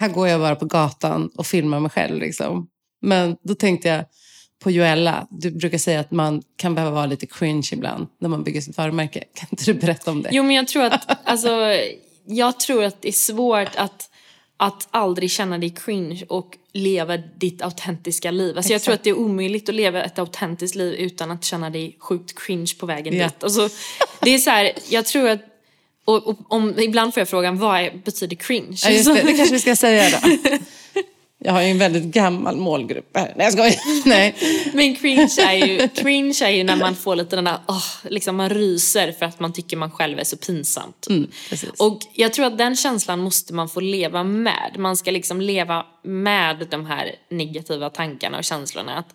här går jag bara på gatan och filmar mig själv. Liksom. Men då tänkte jag på Joella. Du brukar säga att man kan behöva vara lite cringe ibland när man bygger sitt varumärke. Kan inte du berätta om det? Jo, men jag tror att, alltså, jag tror att det är svårt att, att aldrig känna dig cringe och leva ditt autentiska liv. Alltså, jag tror att det är omöjligt att leva ett autentiskt liv utan att känna dig sjukt cringe på vägen Ja. dit. Alltså, det är så här, jag tror att och, och, om, ibland får jag frågan, vad är, betyder cringe? Ja, just det. det kanske vi ska säga då. Jag har ju en väldigt gammal målgrupp här. Nej, jag skojar. Nej. Men cringe är, ju, cringe är ju när man får lite den där, åh, liksom man ryser för att man tycker man själv är så pinsamt. Mm. Och jag tror att den känslan måste man få leva med. Man ska liksom leva med de här negativa tankarna och känslorna. Att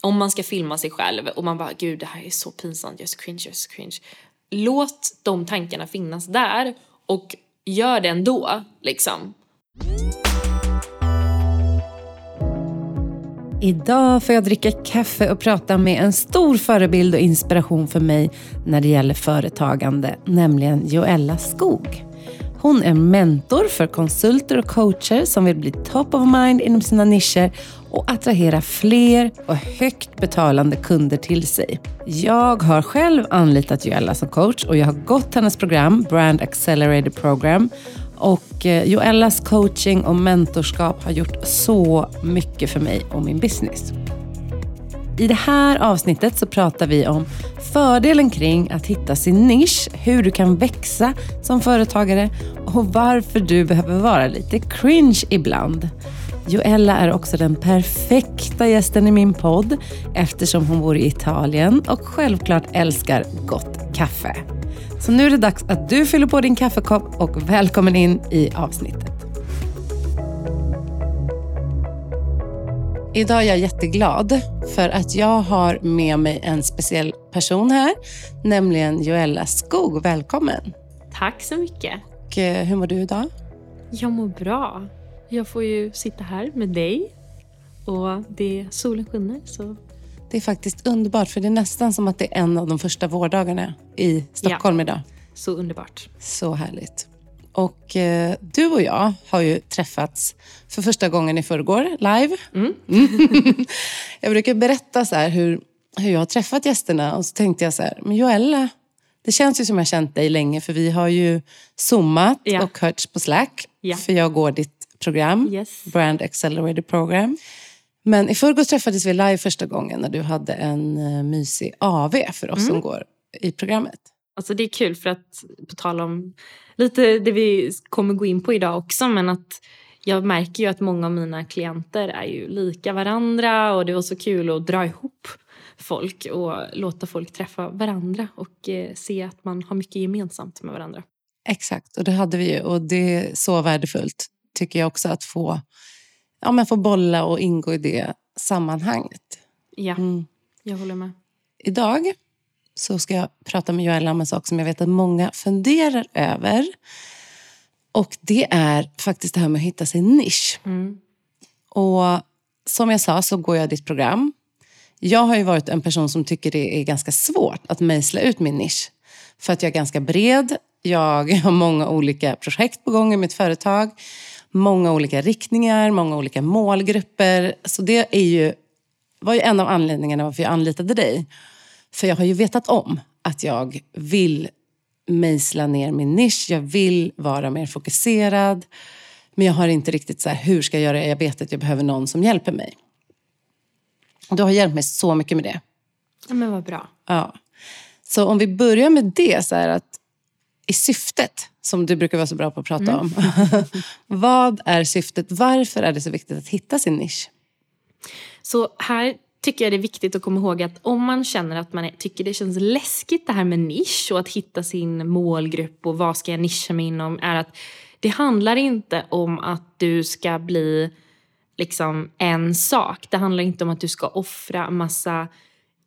om man ska filma sig själv och man bara, gud det här är så pinsamt, jag är så cringe, jag är så cringe. Låt de tankarna finnas där och gör det ändå, liksom. Idag får jag dricka kaffe och prata med en stor förebild och inspiration för mig när det gäller företagande, nämligen Joella Skog. Hon är mentor för konsulter och coacher som vill bli top of mind inom sina nischer och attrahera fler och högt betalande kunder till sig. Jag har själv anlitat Joella som coach och jag har gått hennes program, Brand Accelerator Program. Och eh, Joellas coaching och mentorskap har gjort så mycket för mig och min business. I det här avsnittet så pratar vi om fördelen kring att hitta sin nisch, hur du kan växa som företagare och varför du behöver vara lite cringe ibland. Joella är också den perfekta gästen i min podd eftersom hon bor i Italien och självklart älskar gott kaffe. Så nu är det dags att du fyller på din kaffekopp och välkommen in i avsnittet. Idag är jag jätteglad för att jag har med mig en speciell person här, nämligen Joella Skog. Välkommen! Tack så mycket. Och, eh, hur mår du idag? Jag mår bra. Jag får ju sitta här med dig och det, solen skiner så Det är faktiskt underbart, för det är nästan som att det är en av de första vårdagarna i Stockholm idag. så underbart. Så härligt. Och eh, du och jag har ju träffats för första gången i förrgår, live. Mm. jag brukar berätta så här hur, hur jag har träffat gästerna och så tänkte jag så här, men Joella, det känns ju som jag har känt dig länge för vi har ju zoomat Ja. och hörts på Slack. Ja. För jag går ditt program, Yes. Brand Accelerator Program. Men i förrgår träffades vi live första gången när du hade en uh, mysig AV för oss som går i programmet. Alltså det är kul för att, på tal om lite det vi kommer gå in på idag också, men att jag märker ju att många av mina klienter är ju lika varandra och det var så kul att dra ihop folk och låta folk träffa varandra och eh, se att man har mycket gemensamt med varandra. Exakt, och det hade vi ju. Och det är så värdefullt, tycker jag också, att få, ja, men få bolla och ingå i det sammanhanget. Ja, Mm. jag håller med. Idag så ska jag prata med Joella om en sak som jag vet att många funderar över. Och det är faktiskt det här med att hitta sin nisch. Mm. Och som jag sa så går jag ditt program. Jag har ju varit en person som tycker det är ganska svårt att mejsla ut min nisch. För att jag är ganska bred. Jag har många olika projekt på gång i mitt företag. Många olika riktningar, många olika målgrupper. Så det är ju, var ju en av anledningarna varför jag anlitade dig. För jag har ju vetat om att jag vill mejsla ner min nisch. Jag vill vara mer fokuserad. Men jag har inte riktigt så här, hur ska jag göra? Jag vet att jag behöver någon som hjälper mig. Och Du har hjälpt mig så mycket med det. Ja, men vad bra. Ja. Så om vi börjar med det, så här att i syftet, som du brukar vara så bra på att prata om. Vad är syftet? Varför är det så viktigt att hitta sin nisch? Så här tycker jag det är viktigt att komma ihåg att om man känner att man tycker det känns läskigt det här med nisch och att hitta sin målgrupp och vad ska jag nischa mig inom är att det handlar inte om att du ska bli liksom en sak. Det handlar inte om att du ska offra massa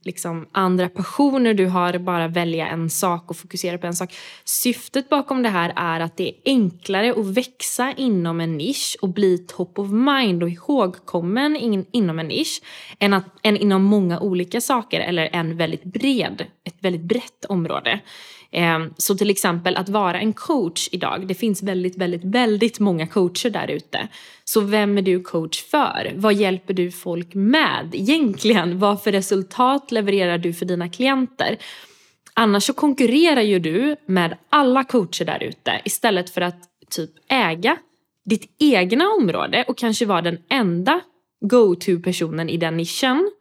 liksom andra passioner du har, bara välja en sak och fokusera på en sak. Syftet bakom det här är att det är enklare att växa inom en nisch och bli top of mind och ihågkommen in, inom en nisch än, att, än inom många olika saker eller en väldigt bred, ett väldigt brett område. Ehm, så till exempel att vara en coach idag. Det finns väldigt, väldigt, väldigt många coacher där ute. Så vem är du coach för? Vad hjälper du folk med egentligen? Vad för resultat levererar du för dina klienter? Annars så konkurrerar ju du med alla coacher där ute istället för att typ äga ditt egna område och kanske vara den enda go-to-personen i den nischen.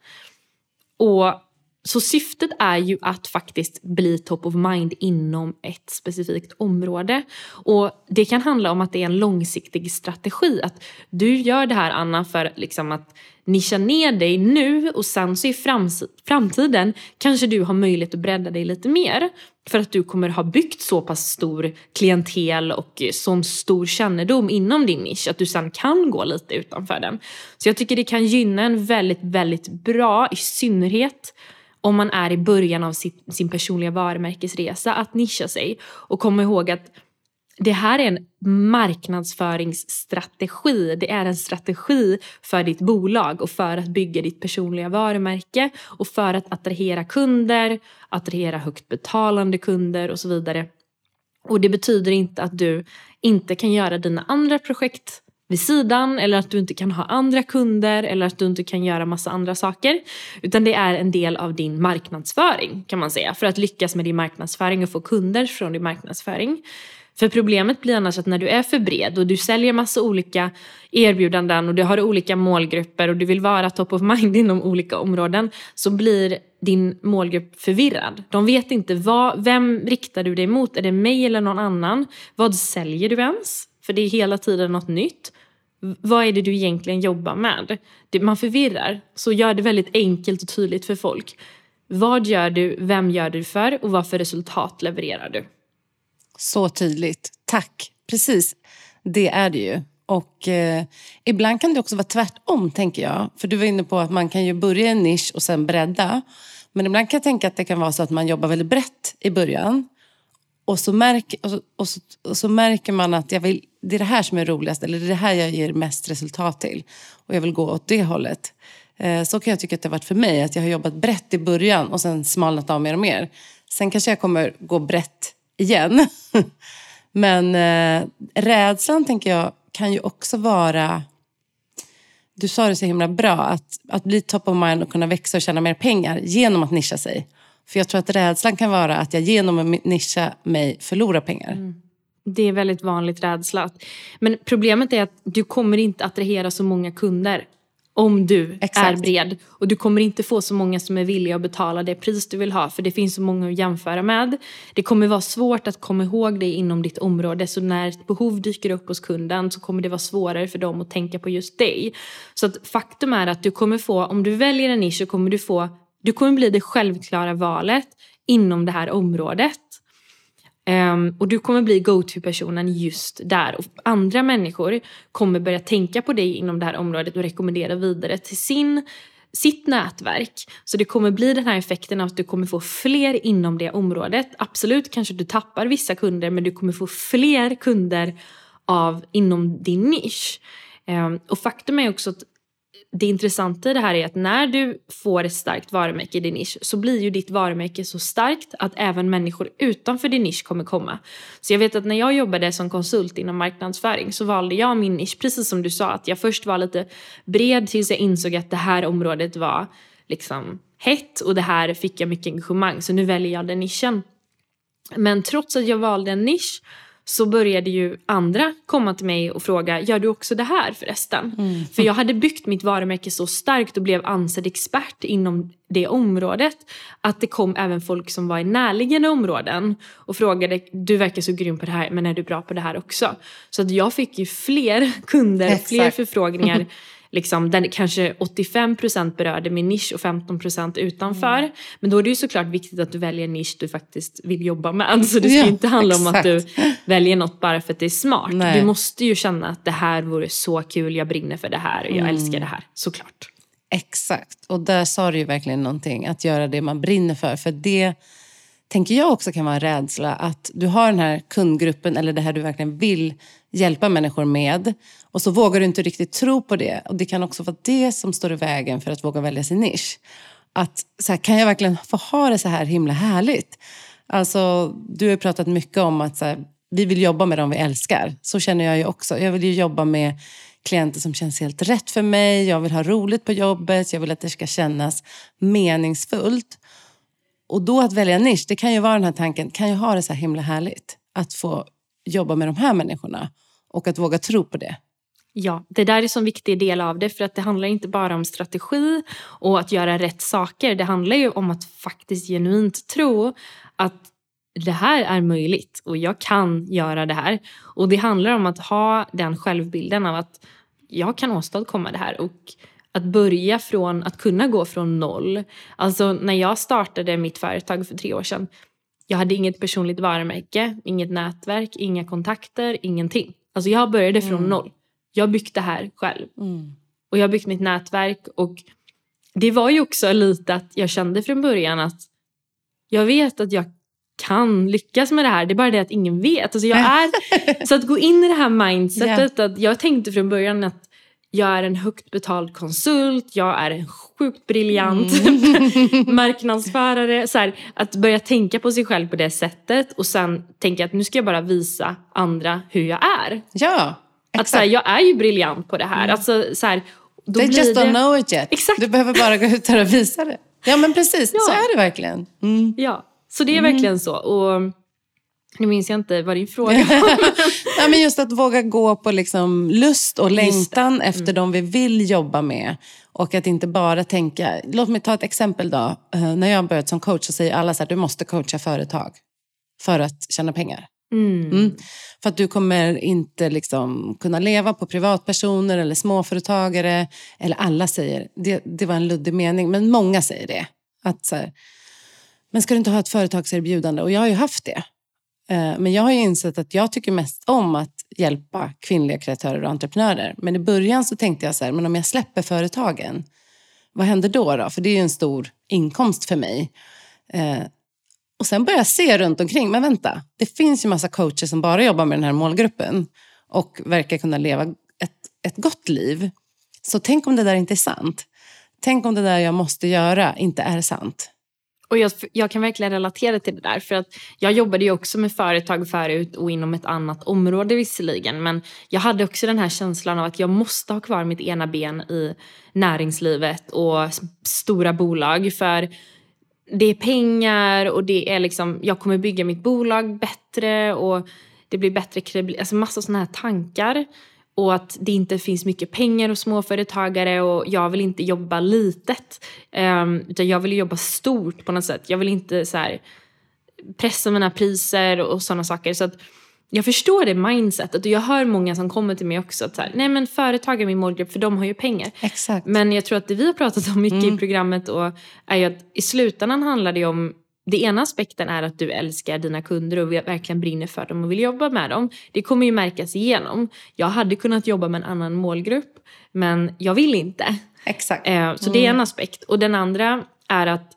Och så syftet är ju att faktiskt bli top of mind inom ett specifikt område. Och det kan handla om att det är en långsiktig strategi. Att du gör det här Anna för liksom att nischa ner dig nu och sen så i framtiden kanske du har möjlighet att bredda dig lite mer. För att du kommer ha byggt så pass stor klientel och eh, sån stor kännedom inom din nisch att du sen kan gå lite utanför den. Så jag tycker det kan gynna en väldigt, väldigt bra, i synnerhet om man är i början av sitt, sin personliga varumärkesresa, att nischa sig och komma ihåg att det här är en marknadsföringsstrategi. Det är en strategi för ditt bolag och för att bygga ditt personliga varumärke och för att attrahera kunder, attrahera högt betalande kunder och så vidare. Och det betyder inte att du inte kan göra dina andra projekt vid sidan eller att du inte kan ha andra kunder eller att du inte kan göra massa andra saker. Utan det är en del av din marknadsföring kan man säga. För att lyckas med din marknadsföring och få kunder från din marknadsföring. För problemet blir annars att när du är för bred och du säljer massa olika erbjudanden och du har olika målgrupper och du vill vara top of mind inom olika områden så blir din målgrupp förvirrad. De vet inte vad, vem riktar du dig mot? Är det mig eller någon annan? Vad säljer du ens? För det är hela tiden något nytt. Vad är det du egentligen jobbar med? man förvirrar. Så gör det väldigt enkelt och tydligt för folk. Vad gör du? Vem gör du för? Och vad för resultat levererar du? Så tydligt. Tack. Precis. Det är det ju. Och eh, ibland kan det också vara tvärtom, tänker jag. För du var inne på att man kan ju börja i en nisch och sen bredda. Men ibland kan jag tänka att det kan vara så att man jobbar väldigt brett i början. Och så, märk, och så, och så, och så märker man att jag vill, det är det här som är roligast eller det är det här jag ger mest resultat till. Och jag vill gå åt det hållet. Eh, så kan jag tycka att det har varit för mig. Att jag har jobbat brett i början och sen smalnat av mer och mer. Sen kanske jag kommer gå brett igen. Men eh, rädslan tänker jag kan ju också vara... Du sa det så himla bra, att, att bli top of mind och kunna växa och tjäna mer pengar genom att nischa sig. För jag tror att rädslan kan vara att jag genom att nischa mig förlorar pengar. Mm. Det är väldigt vanligt rädsla. Men problemet är att du kommer inte attrahera så många kunder om du Exakt. är bred. Och du kommer inte få så många som är villiga att betala det pris du vill ha för det finns så många att jämföra med. Det kommer vara svårt att komma ihåg dig inom ditt område så när ett behov dyker upp hos kunden så kommer det vara svårare för dem att tänka på just dig. Så faktum är att du kommer få, om du väljer en nisch så kommer du få, du kommer bli det självklara valet inom det här området. Um, och du kommer bli go-to-personen just där. Och andra människor kommer börja tänka på dig inom det här området och rekommendera vidare till sin, sitt nätverk. Så det kommer bli den här effekten av att du kommer få fler inom det området. Absolut kanske du tappar vissa kunder men du kommer få fler kunder av inom din nisch. Um, och faktum är också att det intressanta i det här är att när du får ett starkt varumärke i din nisch så blir ju ditt varumärke så starkt att även människor utanför din nisch kommer komma. Så jag vet att när jag jobbade som konsult inom marknadsföring så valde jag min nisch precis som du sa att jag först var lite bred tills jag insåg att det här området var liksom hett och det här fick jag mycket engagemang så nu väljer jag den nischen. Men trots att jag valde en nisch så började ju andra komma till mig och fråga, gör du också det här förresten? Mm. För jag hade byggt mitt varumärke så starkt och blev ansedd expert inom det området att det kom även folk som var i närliggande områden och frågade, du verkar så grym på det här men är du bra på det här också? Så att jag fick ju fler kunder, Exakt. fler förfrågningar liksom, där kanske 85% berörde min nisch och 15% utanför. Mm. Men då är det ju såklart viktigt att du väljer en nisch du faktiskt vill jobba med. Så det ska ja, inte handla exakt. om att du väljer något bara för att det är smart. Nej. Du måste ju känna att det här vore så kul, jag brinner för det här och jag mm. älskar det här. Såklart. Exakt, och där sa du ju verkligen någonting. Att göra det man brinner för. För det tänker jag också kan vara en rädsla. Att du har den här kundgruppen eller det här du verkligen vill hjälpa människor med. Och så vågar du inte riktigt tro på det. Och det kan också vara det som står i vägen för att våga välja sin nisch. Att så här, kan jag verkligen få ha det så här himla härligt? Alltså, du har pratat mycket om att så här, vi vill jobba med dem vi älskar. Så känner jag ju också. Jag vill ju jobba med klienter som känns helt rätt för mig. Jag vill ha roligt på jobbet. Jag vill att det ska kännas meningsfullt. Och då att välja nisch, det kan ju vara den här tanken, kan jag ha det så här himla härligt? Att få jobba med de här människorna och att våga tro på det. Ja, det där är en sån viktig del av det för att det handlar inte bara om strategi och att göra rätt saker. Det handlar ju om att faktiskt genuint tro att det här är möjligt och jag kan göra det här. Och det handlar om att ha den självbilden av att jag kan åstadkomma det här och att börja från att kunna gå från noll. Alltså när jag startade mitt företag för tre år sedan. Jag hade inget personligt varumärke, inget nätverk, inga kontakter, ingenting. Alltså jag började från mm. noll. Jag byggt det här själv. Mm. Och jag har byggt mitt nätverk och det var ju också lite att jag kände från början att jag vet att jag kan lyckas med det här. Det är bara det att ingen vet. Alltså jag är, så att gå in i det här mindsetet. Yeah. Att jag tänkte från början att jag är en högt betald konsult, jag är en sjukt briljant mm. marknadsförare. Så här, att börja tänka på sig själv på det sättet och sen tänka att nu ska jag bara visa andra hur jag är. Ja, exakt. Att så här, jag är ju briljant på det här. Mm. Alltså, så här, då They just det... don't know it yet. Exakt. Du behöver bara gå ut där och visa det. Ja men precis, ja. så är det verkligen. Mm. Ja, så det är mm. verkligen så. Och nu minns jag inte vad din fråga var. ja, men just att våga gå på liksom lust och längtan mm. efter de vi vill jobba med. Och att inte bara tänka... Låt mig ta ett exempel. då. Uh, när jag börjat som coach så säger alla att du måste coacha företag för att tjäna pengar. Mm. Mm. För att du kommer inte liksom kunna leva på privatpersoner eller småföretagare. Eller alla säger, det, det var en luddig mening, men många säger det. Att så här, men ska du inte ha ett företagserbjudande? Och jag har ju haft det. Eh, men jag har insett att jag tycker mest om att hjälpa kvinnliga kreatörer och entreprenörer. Men i början så tänkte jag så här, men om jag släpper företagen, vad händer då? då? För det är ju en stor inkomst för mig. Eh, och sen började jag se runt omkring, men vänta, det finns ju massa coacher som bara jobbar med den här målgruppen och verkar kunna leva ett, ett gott liv. Så tänk om det där inte är sant. Tänk om det där jag måste göra inte är sant. Och jag, jag, kan verkligen relatera till det där. För att Jag jobbade ju också med företag förut och inom ett annat område visserligen. Men jag hade också den här känslan av att jag måste ha kvar mitt ena ben i näringslivet och stora bolag. För det är pengar och det är liksom, jag kommer bygga mitt bolag bättre och det blir bättre kredibilitet. Alltså massa sådana här tankar och att det inte finns mycket pengar hos småföretagare och jag vill inte jobba litet. Um, utan jag vill jobba stort på något sätt. Jag vill inte så här, pressa mina priser och sådana saker. Så att jag förstår det mindsetet och jag hör många som kommer till mig också att så här, nej men företag är min målgrupp för de har ju pengar. Exakt. Men jag tror att det vi har pratat om mycket mm. i programmet och är ju att i slutändan handlar det om det ena aspekten är att du älskar dina kunder och verkligen brinner för dem och vill jobba med dem. Det kommer ju märkas igenom. Jag hade kunnat jobba med en annan målgrupp men jag vill inte. Exakt. Eh, så det är en mm. aspekt. Och den andra är att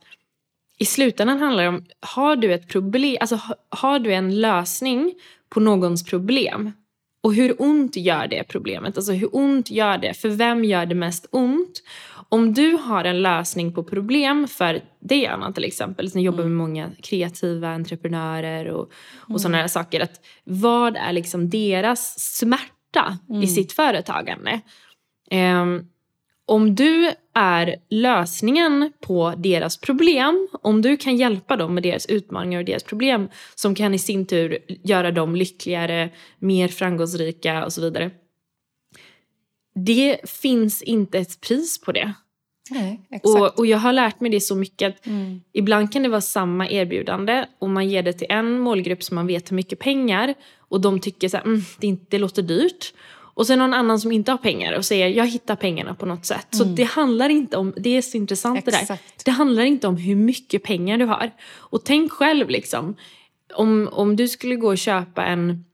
i slutändan handlar det om, har du ett problem, alltså har du en lösning på någons problem och hur ont gör det problemet? Alltså hur ont gör det? För vem gör det mest ont? Om du har en lösning på problem för dig Anna till exempel, som jobbar med mm. många kreativa entreprenörer och, och mm. sådana här saker. Att vad är liksom deras smärta mm. i sitt företagande? Um, om du är lösningen på deras problem, om du kan hjälpa dem med deras utmaningar och deras problem som kan i sin tur göra dem lyckligare, mer framgångsrika och så vidare. Det finns inte ett pris på det. Nej, och, och jag har lärt mig det så mycket att mm. ibland kan det vara samma erbjudande och man ger det till en målgrupp som man vet har mycket pengar och de tycker så här, mm, det, inte, det låter dyrt. Och sen någon annan som inte har pengar och säger jag hittar pengarna på något sätt. Mm. Så det handlar inte om, det är så intressant Exakt. det där. Det handlar inte om hur mycket pengar du har. Och tänk själv liksom, om, om du skulle gå och köpa en,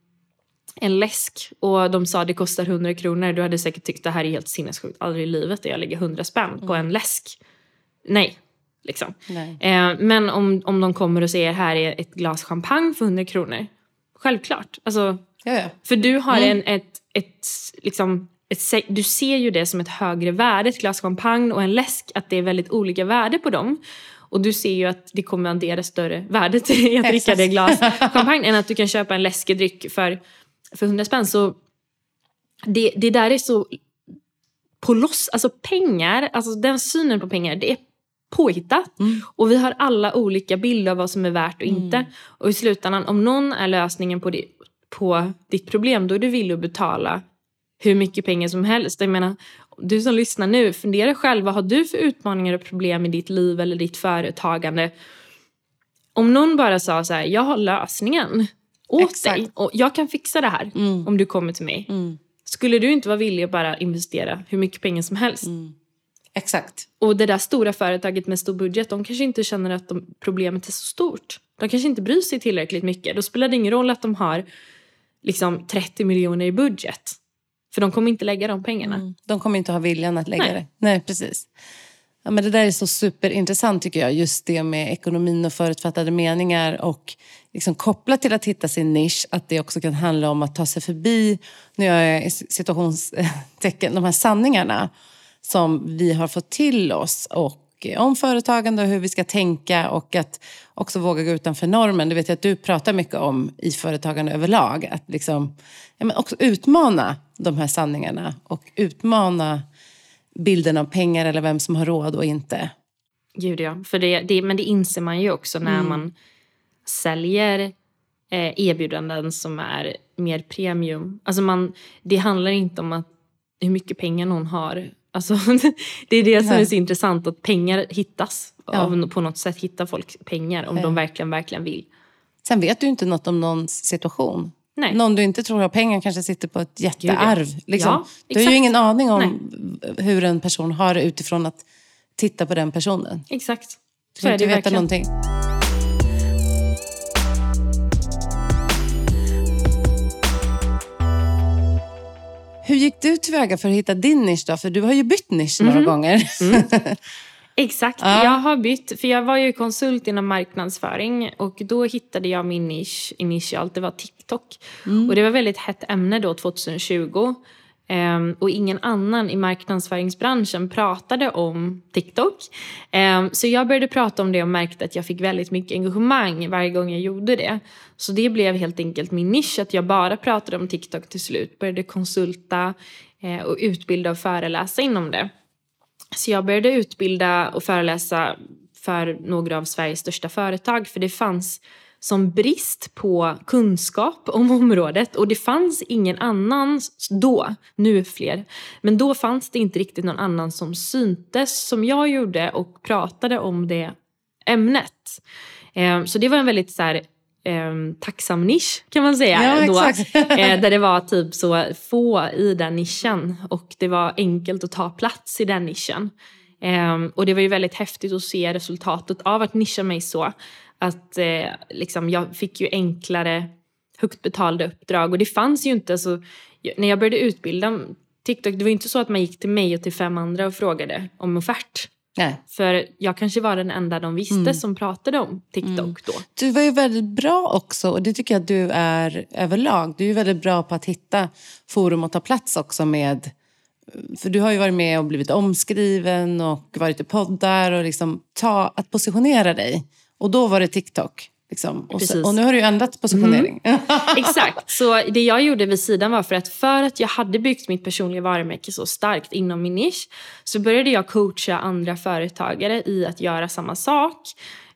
en läsk och de sa det kostar 100 kronor. Du hade säkert tyckt det här är helt sinnessjukt. Aldrig i livet där jag lägger 100 spänn mm. på en läsk. Nej, liksom. Nej. Eh, men om, om de kommer och säger här är ett glas champagne för 100 kronor. Självklart. Alltså, ja. För du har mm. en, ett ett, liksom, ett, du ser ju det som ett högre värde, ett glas champagne och en läsk, att det är väldigt olika värde på dem. Och du ser ju att det kommer addera större värde till att dricka det glas champagne än att du kan köpa en läskedryck för, för 100 spänn. Så det, det där är så på loss, alltså pengar, alltså den synen på pengar, det är påhittat. Mm. Och vi har alla olika bilder av vad som är värt och inte. Mm. Och i slutändan, om någon är lösningen på, det, på ditt problem, då är du villig att betala hur mycket pengar som helst. Jag menar, du som lyssnar nu, fundera själv, vad har du för utmaningar och problem i ditt liv eller ditt företagande? Om någon bara sa så här, jag har lösningen åt Exakt. dig och jag kan fixa det här mm. om du kommer till mig. Mm. Skulle du inte vara villig att bara investera hur mycket pengar som helst? Mm. Exakt. Och det där stora företaget med stor budget, de kanske inte känner att de, problemet är så stort. De kanske inte bryr sig tillräckligt mycket. Då spelar det ingen roll att de har liksom 30 miljoner i budget. För de kommer inte lägga de pengarna. Mm. De kommer inte ha viljan att lägga Nej. det. Nej, precis. Ja, men det där är så superintressant tycker jag. Just det med ekonomin och förutfattade meningar. Och liksom kopplat till att hitta sin nisch, att det också kan handla om att ta sig förbi, nu gör jag situationstecken, de här sanningarna som vi har fått till oss. Och om företagande och hur vi ska tänka och att också våga gå utanför normen. Det vet jag att du pratar mycket om i företagande överlag. Att liksom, ja, men också utmana de här sanningarna och utmana bilden av pengar eller vem som har råd och inte. Gud ja, för det, det, men det inser man ju också när mm. man säljer eh, erbjudanden som är mer premium. Alltså man, det handlar inte om att, hur mycket pengar någon har. Alltså, det är det som är så intressant, att pengar hittas. Ja. På något sätt hittar folk pengar om ja. de verkligen, verkligen vill. Sen vet du inte något om någons situation. Nej. Någon du inte tror har pengar kanske sitter på ett jättearv. Liksom. Ja, du har ju ingen aning om Nej. hur en person har det utifrån att titta på den personen. Exakt. Så du kan inte veta verkligen. någonting. Hur gick du tillväga för att hitta din nisch då? För du har ju bytt nisch några mm. gånger. Mm. Exakt, ja. jag har bytt. För jag var ju konsult inom marknadsföring och då hittade jag min nisch initialt. Det var TikTok. Mm. Och det var väldigt hett ämne då 2020. Um, och ingen annan i marknadsföringsbranschen pratade om TikTok. Um, så jag började prata om det och märkte att jag fick väldigt mycket engagemang varje gång jag gjorde det. Så det blev helt enkelt min nisch, att jag bara pratade om TikTok till slut. Började konsulta uh, och utbilda och föreläsa inom det. Så jag började utbilda och föreläsa för några av Sveriges största företag för det fanns som brist på kunskap om området och det fanns ingen annan då, nu fler, men då fanns det inte riktigt någon annan som syntes som jag gjorde och pratade om det ämnet. Eh, så det var en väldigt så här, eh, tacksam nisch kan man säga. Ja, då, eh, där det var typ så få i den nischen och det var enkelt att ta plats i den nischen. Eh, och det var ju väldigt häftigt att se resultatet av att nischa mig så. Att eh, liksom, jag fick ju enklare högt betalda uppdrag och det fanns ju inte, alltså, när jag började utbilda TikTok, det var inte så att man gick till mig och till fem andra och frågade om offert. Nej. För jag kanske var den enda de visste mm. som pratade om TikTok mm. då. Du var ju väldigt bra också, och det tycker jag att du är överlag. Du är väldigt bra på att hitta forum och ta plats också med... För du har ju varit med och blivit omskriven och varit i poddar och liksom ta, att positionera dig. Och då var det TikTok. Liksom. Och, så, och, nu har du ju ändrat positionering. Mm. Exakt. Så det jag gjorde vid sidan var för att för att jag hade byggt mitt personliga varumärke så starkt inom min nisch så började jag coacha andra företagare i att göra samma sak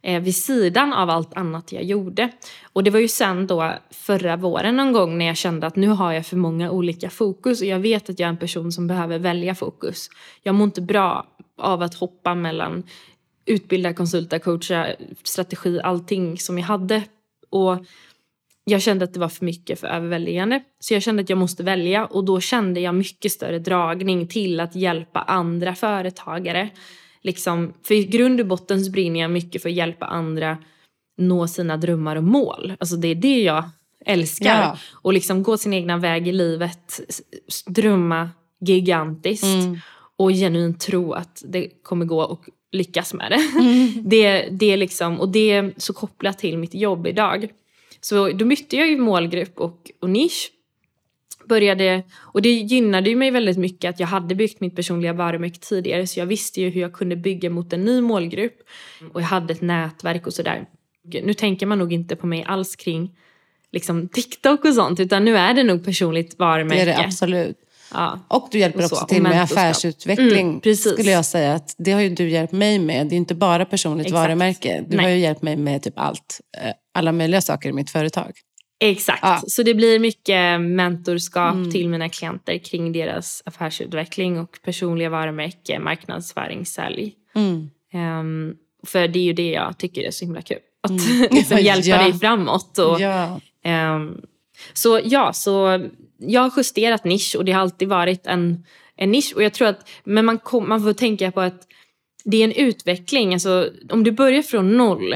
eh, vid sidan av allt annat jag gjorde. Och det var ju sen då förra våren någon gång när jag kände att nu har jag för många olika fokus och jag vet att jag är en person som behöver välja fokus. Jag mår inte bra av att hoppa mellan utbilda, konsulta, coacha, strategi, allting som jag hade. Och jag kände att det var för mycket, för överväldigande. Så jag kände att jag måste välja och då kände jag mycket större dragning till att hjälpa andra företagare. Liksom, för i grund och botten så brinner jag mycket för att hjälpa andra nå sina drömmar och mål. Alltså det är det jag älskar. Ja. Och liksom gå sin egna väg i livet, drömma gigantiskt. Mm. Och genuint tro att det kommer gå och lyckas med det. Mm. det, det liksom, och det är så kopplat till mitt jobb idag. Så då bytte jag ju målgrupp och, och nisch. började, och det gynnade ju mig väldigt mycket att jag hade byggt mitt personliga varumärke tidigare så jag visste ju hur jag kunde bygga mot en ny målgrupp och jag hade ett nätverk och sådär. Nu tänker man nog inte på mig alls kring liksom TikTok och sånt utan nu är det nog personligt varumärke. Det är det absolut. Ja. Och du hjälper så, också till med affärsutveckling. Mm, precis. skulle jag säga. Att det har ju du hjälpt mig med. Det är inte bara personligt Exakt. varumärke. Du Nej. har ju hjälpt mig med typ allt. Eh, Alla möjliga saker i mitt företag. Exakt, Ja. så det blir mycket mentorskap Mm. till mina klienter kring deras affärsutveckling och personliga varumärke, marknadsföring, sälj. Mm. Ehm, för det är ju det jag tycker är så himla kul. Att Mm. liksom hjälpa Ja. dig framåt. Och, Ja. ehm, så ja, så jag har justerat nisch och det har alltid varit en, en nisch. Och jag tror att, men man, kom, man får tänka på att det är en utveckling. Alltså, om du börjar från noll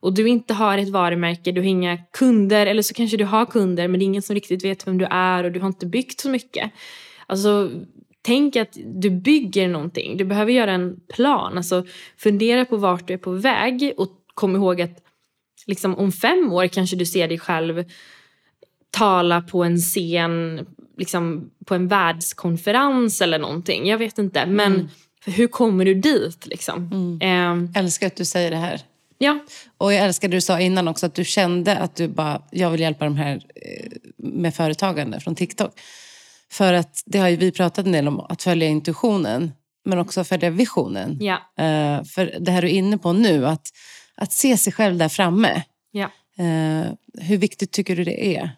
och du inte har ett varumärke, du har inga kunder eller så kanske du har kunder men det är ingen som riktigt vet vem du är och du har inte byggt så mycket. Alltså, tänk att du bygger någonting. Du behöver göra en plan. Alltså, fundera på vart du är på väg och kom ihåg att liksom, om fem år kanske du ser dig själv tala på en scen liksom, på en världskonferens eller någonting. Jag vet inte. Men hur kommer du dit? Liksom? Ehm, Älskar att du säger det här. ja, Och jag älskar det du sa innan också, att du kände att du bara, jag vill hjälpa de här eh, med företagande från TikTok. För att det har ju vi pratat en del om, att följa intuitionen. Men också följa visionen. ja, Eh, för det här du är inne på nu, att, att se sig själv där framme. ja. Eh, hur viktigt tycker du det är?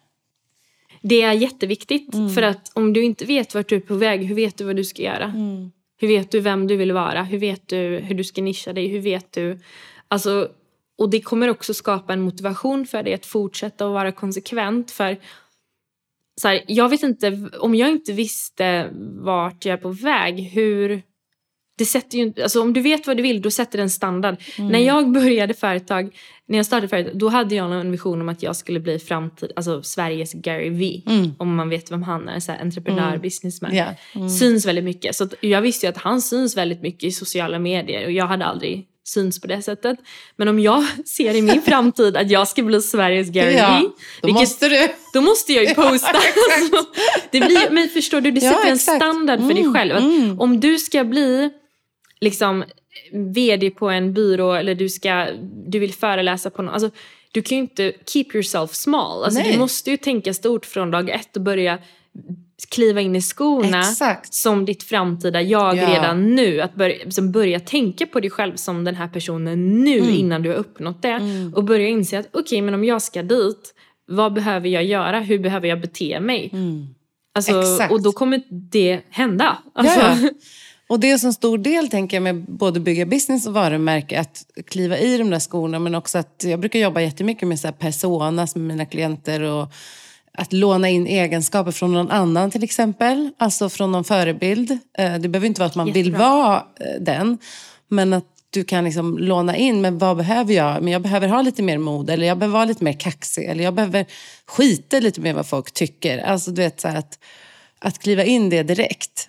Det är jätteviktigt. För att om du inte vet vart du är på väg, hur vet du vad du ska göra? Hur vet du vem du vill vara? Hur vet du hur du ska nischa dig? Hur vet du... Alltså, och det kommer också skapa en motivation för dig att fortsätta att vara konsekvent. För så här, jag vet inte, om jag inte visste vart jag är på väg, hur... Det sätter ju, alltså om du vet vad du vill, då sätter det en standard. När jag började företag, när jag startade företag, då hade jag en vision om att jag skulle bli framtid, alltså Sveriges Gary V. Om man vet vem han är, så här entreprenör, businessman. Ja. Syns väldigt mycket. Så jag visste ju att han syns väldigt mycket i sociala medier och jag hade aldrig syns på det sättet. Men om jag ser i min framtid att jag ska bli Sveriges Gary Ja, V. då vilket- måste du. då måste jag ju posta. Alltså, det blir, men förstår du, det Ja, sätter en exakt. standard för dig Mm, själv. Mm. Om du ska bli liksom vd på en byrå eller du, ska, du vill föreläsa på någon. Alltså, du kan ju inte keep yourself small. Alltså, Nej. du måste ju tänka stort från dag ett och börja kliva in i skorna Exakt. som ditt framtida jag Ja. redan nu. Att börja, liksom börja tänka på dig själv som den här personen nu Mm. innan du har uppnått det. Och börja inse att okej, men om jag ska dit, vad behöver jag göra? Hur behöver jag bete mig? Alltså, Exakt. och då kommer det hända. Alltså, ja. Och det är en så stor del, tänker jag, med både bygga business och varumärke, att kliva i de där skorna, men också att jag brukar jobba jättemycket med så här personas med mina klienter och att låna in egenskaper från någon annan till exempel, alltså från någon förebild. Eh, Det behöver inte vara att man vill Jättebra. vara eh, den, men att du kan liksom låna in, men vad behöver jag? Men jag behöver ha lite mer mod, eller jag behöver vara lite mer kaxig, eller jag behöver skita lite mer vad folk tycker. Alltså du vet så att, att kliva in det direkt,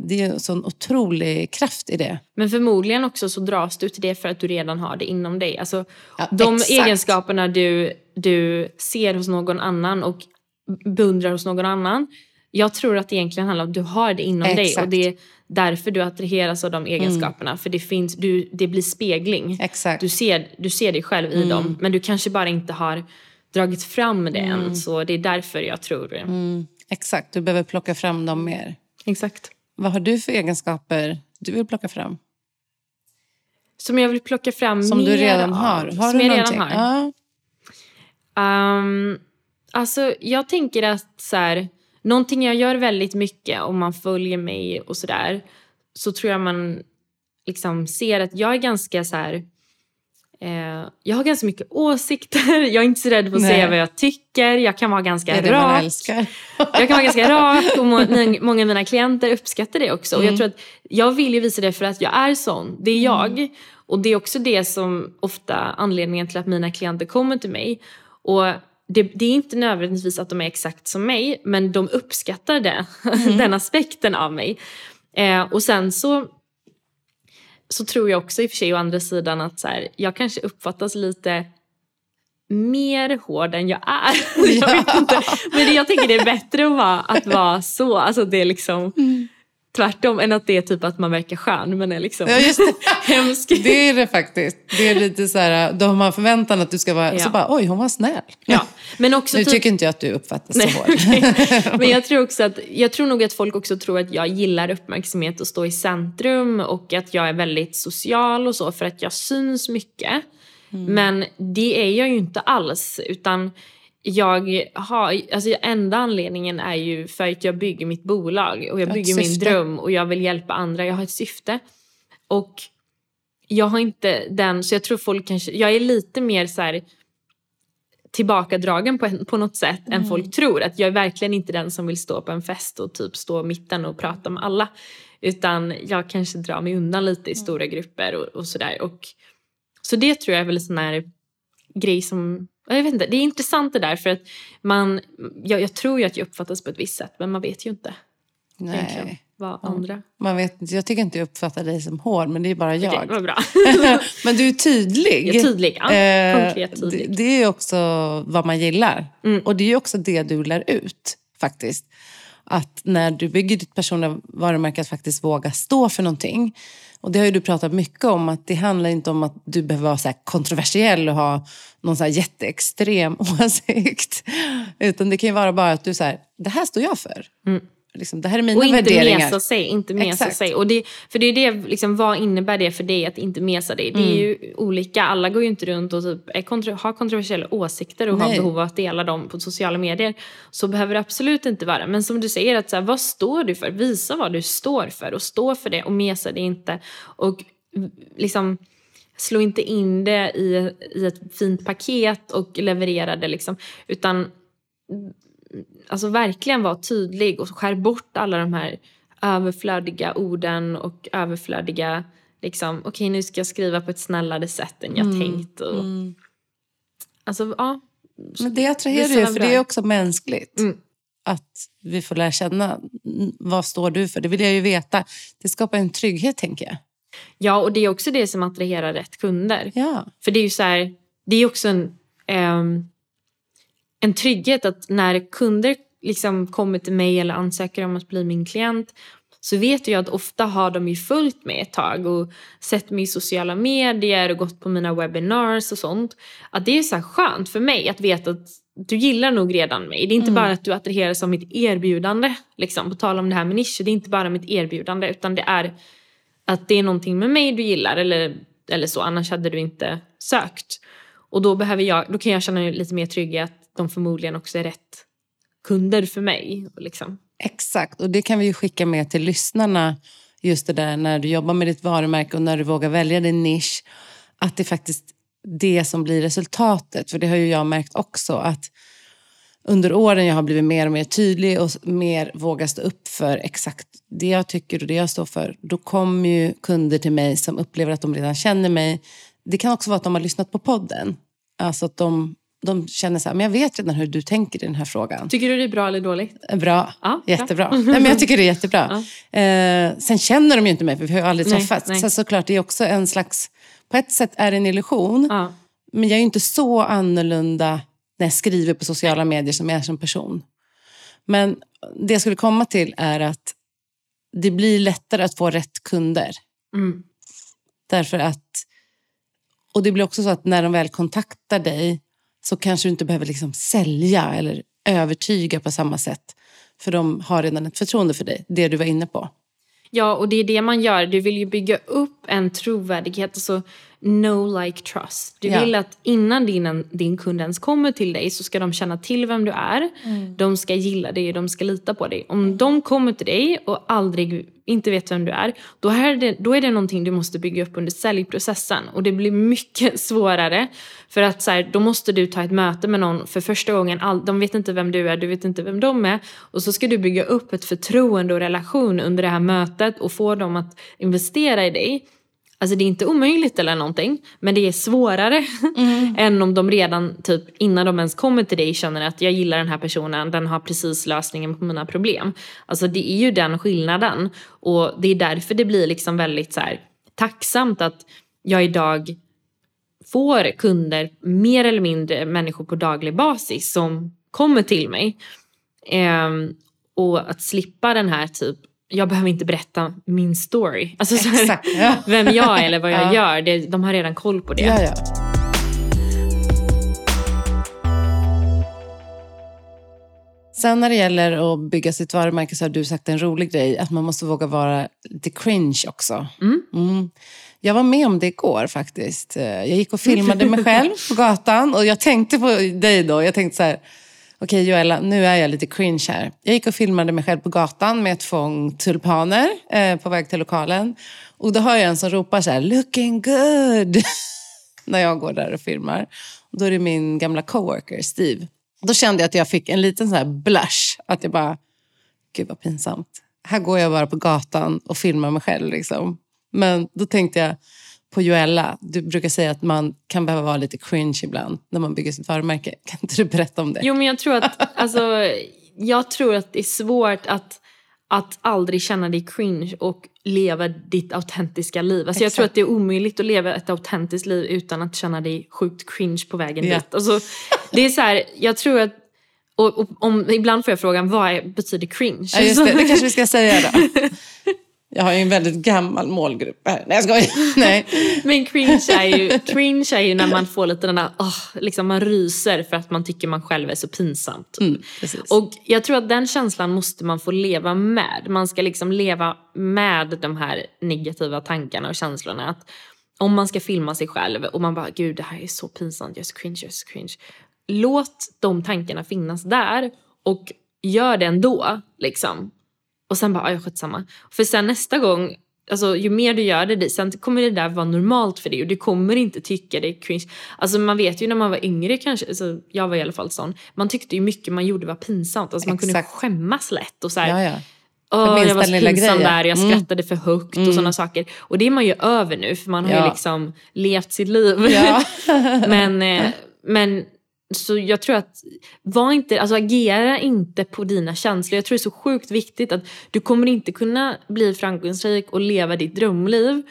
det är en sån otrolig kraft i det. Men förmodligen också så dras du till det för att du redan har det inom dig. Alltså, Ja, de exakt. egenskaperna du, du ser hos någon annan och beundrar hos någon annan. Jag tror att det egentligen handlar om att du har det inom dig Exakt. och det är därför du attraheras av de egenskaperna. För det, finns, du, det blir spegling. Exakt. Du ser, du ser dig själv i dem men du kanske bara inte har dragit fram det än. Så det är därför jag tror det. Exakt, du behöver plocka fram dem mer. Exakt. Vad har du för egenskaper du vill plocka fram? Som jag vill plocka fram Som du redan av. har? Har som du någonting? redan har. Ja. Um, alltså jag tänker att så här, någonting jag gör väldigt mycket om man följer mig och sådär så tror jag man liksom ser att jag är ganska så här. Eh, jag har ganska mycket åsikter, jag är inte så rädd för att Nej. säga vad jag tycker, jag kan vara Det ganska är det man rak. älskar. Jag kan vara ganska rak och må, många av mina klienter uppskattar det också. Och Mm. jag tror att jag vill ju visa det för att jag är sån. Det är jag. Och det är också det som ofta anledningen till att mina klienter kommer till mig. Och det, det är inte nödvändigtvis att de är exakt som mig, men de uppskattar det. Mm. den aspekten av mig. Eh, och sen så så tror jag också i och för sig å andra sidan att så här, jag kanske uppfattas lite mer hård än jag är. jag vet inte. Men jag tänker det är bättre att vara, att vara så. Alltså det är liksom mm. Tvärtom än att det är typ att man verkar skön men är liksom ja, just det. hemsk. Det är det faktiskt. Det är lite så här, då har man förväntan att du ska vara, ja. så bara oj hon var snäll. Ja. Men också nu typ, tycker inte jag att du uppfattas nej, så hård. Okay. Men jag tror också att, jag tror nog att folk också tror att jag gillar uppmärksamhet och stå i centrum och att jag är väldigt social och så för att jag syns mycket. Mm. Men det är jag ju inte alls. Utan jag har, alltså enda anledningen är ju för att jag bygger mitt bolag och jag bygger min dröm och jag vill hjälpa andra. Jag har ett syfte. Och jag har inte den, så jag tror folk kanske, jag är lite mer så här tillbakadragen på, på något sätt mm. än folk tror. Att jag är verkligen inte den som vill stå på en fest och typ stå mitten och prata med alla. Utan jag kanske drar mig undan lite i mm. stora grupper och, och sådär. Så det tror jag är väl sån här grej som jag vet inte, det är intressant det där för att man, jag, jag tror ju att jag uppfattas på ett visst sätt men man vet ju inte. Nej. Vad andra. Man vet, jag tycker inte jag uppfattar dig som hård men det är bara jag. Okej, vad bra. men du är tydlig. Jag är tydlig, ja. Eh, Konkret tydlig. Det, det är också vad man gillar. Mm. Och det är också det du lär ut faktiskt. Att när du bygger ditt personliga varumärke att faktiskt våga stå för någonting. Och det har ju du pratat mycket om, att det handlar inte om att du behöver vara så kontroversiell och ha någon så här jätteextrem åsikt. Utan det kan ju vara bara att du säger, det här står jag för. Mm. Liksom, det här är mina och inte värderingar. Mesa sig, inte mesa Exakt. sig. Och det, för det är det, liksom, vad innebär det för dig att inte mesa dig? Det är mm. ju olika, alla går ju inte runt och typ kontro har kontroversiella åsikter och Nej. har behov av att dela dem på sociala medier. Så behöver det absolut inte vara. Men som du säger, att, så här, vad står du för? Visa vad du står för och stå för det och mesa det inte. Och liksom slå inte in det i, i ett fint paket och leverera det liksom. Utan alltså verkligen vara tydlig och skär bort alla de här överflödiga orden och överflödiga liksom, okej okay, nu ska jag skriva på ett snällare sätt än jag mm. tänkt. Och, mm. Alltså ja. Men det attraherar ju, för det är också mänskligt. Mm. Att vi får lära känna, vad står du för? Det vill jag ju veta. Det skapar en trygghet tänker jag. Ja, och det är också det som attraherar rätt kunder. Ja. För det är ju så här, det är också en, um, en trygghet att när kunder liksom kommer till mig eller ansöker om att bli min klient så vet jag att ofta har de ju följt mig ett tag och sett mig i sociala medier och gått på mina webinars och sånt. Att det är så skönt för mig att veta att du gillar nog redan mig. Det är inte mm. bara att du attraheras av mitt erbjudande. Liksom, på tal om det här med nischer, det är inte bara mitt erbjudande utan det är att det är någonting med mig du gillar eller, eller så, annars hade du inte sökt. Och då, behöver jag, då kan jag känna mig lite mer trygg i att de förmodligen också är rätt kunder för mig. Liksom. Exakt, och det kan vi ju skicka med till lyssnarna. Just det där när du jobbar med ditt varumärke och när du vågar välja din nisch. Att det är faktiskt det som blir resultatet. För det har ju jag märkt också att under åren jag har blivit mer och mer tydlig och mer vågar stå upp för exakt det jag tycker och det jag står för. Då kommer ju kunder till mig som upplever att de redan känner mig. Det kan också vara att de har lyssnat på podden. Alltså att de de känner så här, men jag vet redan hur du tänker i den här frågan. Tycker du det är bra eller dåligt? Bra, ja, jättebra. Nej, men jag tycker det är jättebra. Ja. Eh, sen känner de ju inte mig, för vi har ju aldrig nej, träffats. Nej. Så såklart, det är också en slags, på ett sätt är det en illusion. Ja. Men jag är ju inte så annorlunda när jag skriver på sociala medier som jag är som person. Men det jag skulle komma till är att det blir lättare att få rätt kunder. Mm. Därför att, och det blir också så att när de väl kontaktar dig så kanske du inte behöver liksom sälja eller övertyga på samma sätt. För de har redan ett förtroende för dig, det du var inne på. Ja, och det är det man gör. Du vill ju bygga upp en trovärdighet. Alltså, no like trust. Du ja. vill att innan din, din kund ens kommer till dig så ska de känna till vem du är. Mm. De ska gilla dig och de ska lita på dig. Om de kommer till dig och aldrig inte vet vem du är, då är det, då är det någonting du måste bygga upp under säljprocessen. Och det blir mycket svårare. För att så här, då måste du ta ett möte med någon för första gången. All, de vet inte vem du är, du vet inte vem de är. Och så ska du bygga upp ett förtroende och relation under det här mötet och få dem att investera i dig. Alltså det är inte omöjligt eller någonting, men det är svårare mm. än om de redan typ innan de ens kommer till dig känner att jag gillar den här personen, den har precis lösningen på mina problem. Alltså det är ju den skillnaden och det är därför det blir liksom väldigt så här, tacksamt att jag idag får kunder, mer eller mindre människor på daglig basis som kommer till mig. Eh, och att slippa den här typ, jag behöver inte berätta min story. Alltså så här, ja. vem jag är eller vad jag Ja. gör, det, de har redan koll på det. Ja. Sen när det gäller att bygga sitt varumärke så har du sagt en rolig grej, att man måste våga vara lite cringe också. Mm. Mm. Jag var med om det igår faktiskt. Jag gick och filmade mig själv på gatan och jag tänkte på dig då. Jag tänkte så här, okej Joella, nu är jag lite cringe här. Jag gick och filmade mig själv på gatan med ett fång tulpaner eh, på väg till lokalen. Och då hör jag en som ropar så här, looking good. när jag går där och filmar. Och då är det min gamla coworker Steve. Då kände jag att jag fick en liten så här blush. Att jag bara, gud vad pinsamt. Här går jag bara på gatan och filmar mig själv. Liksom. Men då tänkte jag på Joella. Du brukar säga att man kan behöva vara lite cringe ibland när man bygger sitt varumärke. Kan inte du berätta om det? Jo men jag tror att, alltså, jag tror att det är svårt att, att aldrig känna dig cringe och leva ditt autentiska liv. Alltså jag tror att det är omöjligt att leva ett autentiskt liv utan att känna dig sjukt cringe på vägen Ja. dit. Alltså, det är så här, jag tror att och, och, om, ibland får jag frågan, vad betyder cringe? Ja, just det. det kanske vi ska säga då. Jag har ju en väldigt gammal målgrupp här. Nej, jag skojar. Nej. Men cringe är, ju, cringe är ju när man får lite den där, åh, liksom man ryser för att man tycker man själv är så pinsamt. Mm, precis. Och jag tror att den känslan måste man få leva med. Man ska liksom leva med de här negativa tankarna och känslorna. Att om man ska filma sig själv och man bara, gud det här är så pinsamt, jag är så cringe, jag är så cringe. Låt de tankarna finnas där och gör det ändå. Liksom. Och sen bara, ja skitsamma. För sen nästa gång, alltså ju mer du gör det, sen kommer det där vara normalt för dig och du kommer inte tycka det är cringe. Alltså man vet ju när man var yngre kanske, alltså jag var i alla fall sån, man tyckte ju mycket man gjorde var pinsamt. Alltså man kunde Exakt. skämmas lätt och så här, Ja, ja. Minsta jag var så pinsam där, jag Mm. skrattade för högt och sådana saker. Och det är man ju över nu för man har Ja. ju liksom levt sitt liv. Ja. men, eh, men så jag tror att, var inte, alltså agera inte på dina känslor. Jag tror det är så sjukt viktigt att du kommer inte kunna bli framgångsrik och leva ditt drömliv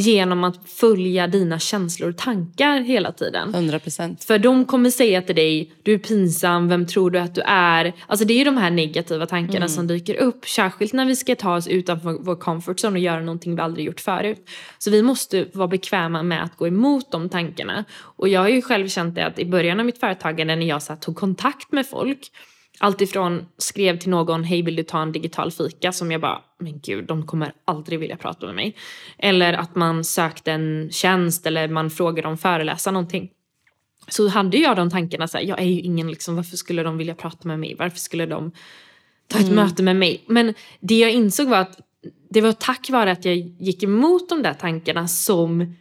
genom att följa dina känslor och tankar hela tiden. 100 procent. För de kommer säga till dig, du är pinsam, vem tror du att du är? Alltså det är ju de här negativa tankarna Mm. som dyker upp. Särskilt när vi ska ta oss utanför vår comfort zone och göra någonting vi aldrig gjort förut. Så vi måste vara bekväma med att gå emot de tankarna. Och jag har ju själv känt det att i början av mitt företagande när jag så tog kontakt med folk Alltifrån skrev till någon, hej vill du ta en digital fika? Som jag bara, men gud, de kommer aldrig vilja prata med mig. Eller att man sökte en tjänst eller man frågade om föreläsa någonting. Så hade jag de tankarna, så här, jag är ju ingen, liksom, varför skulle de vilja prata med mig? Varför skulle de ta ett möte med mig? Men det jag insåg var att det var tack vare att jag gick emot de där tankarna som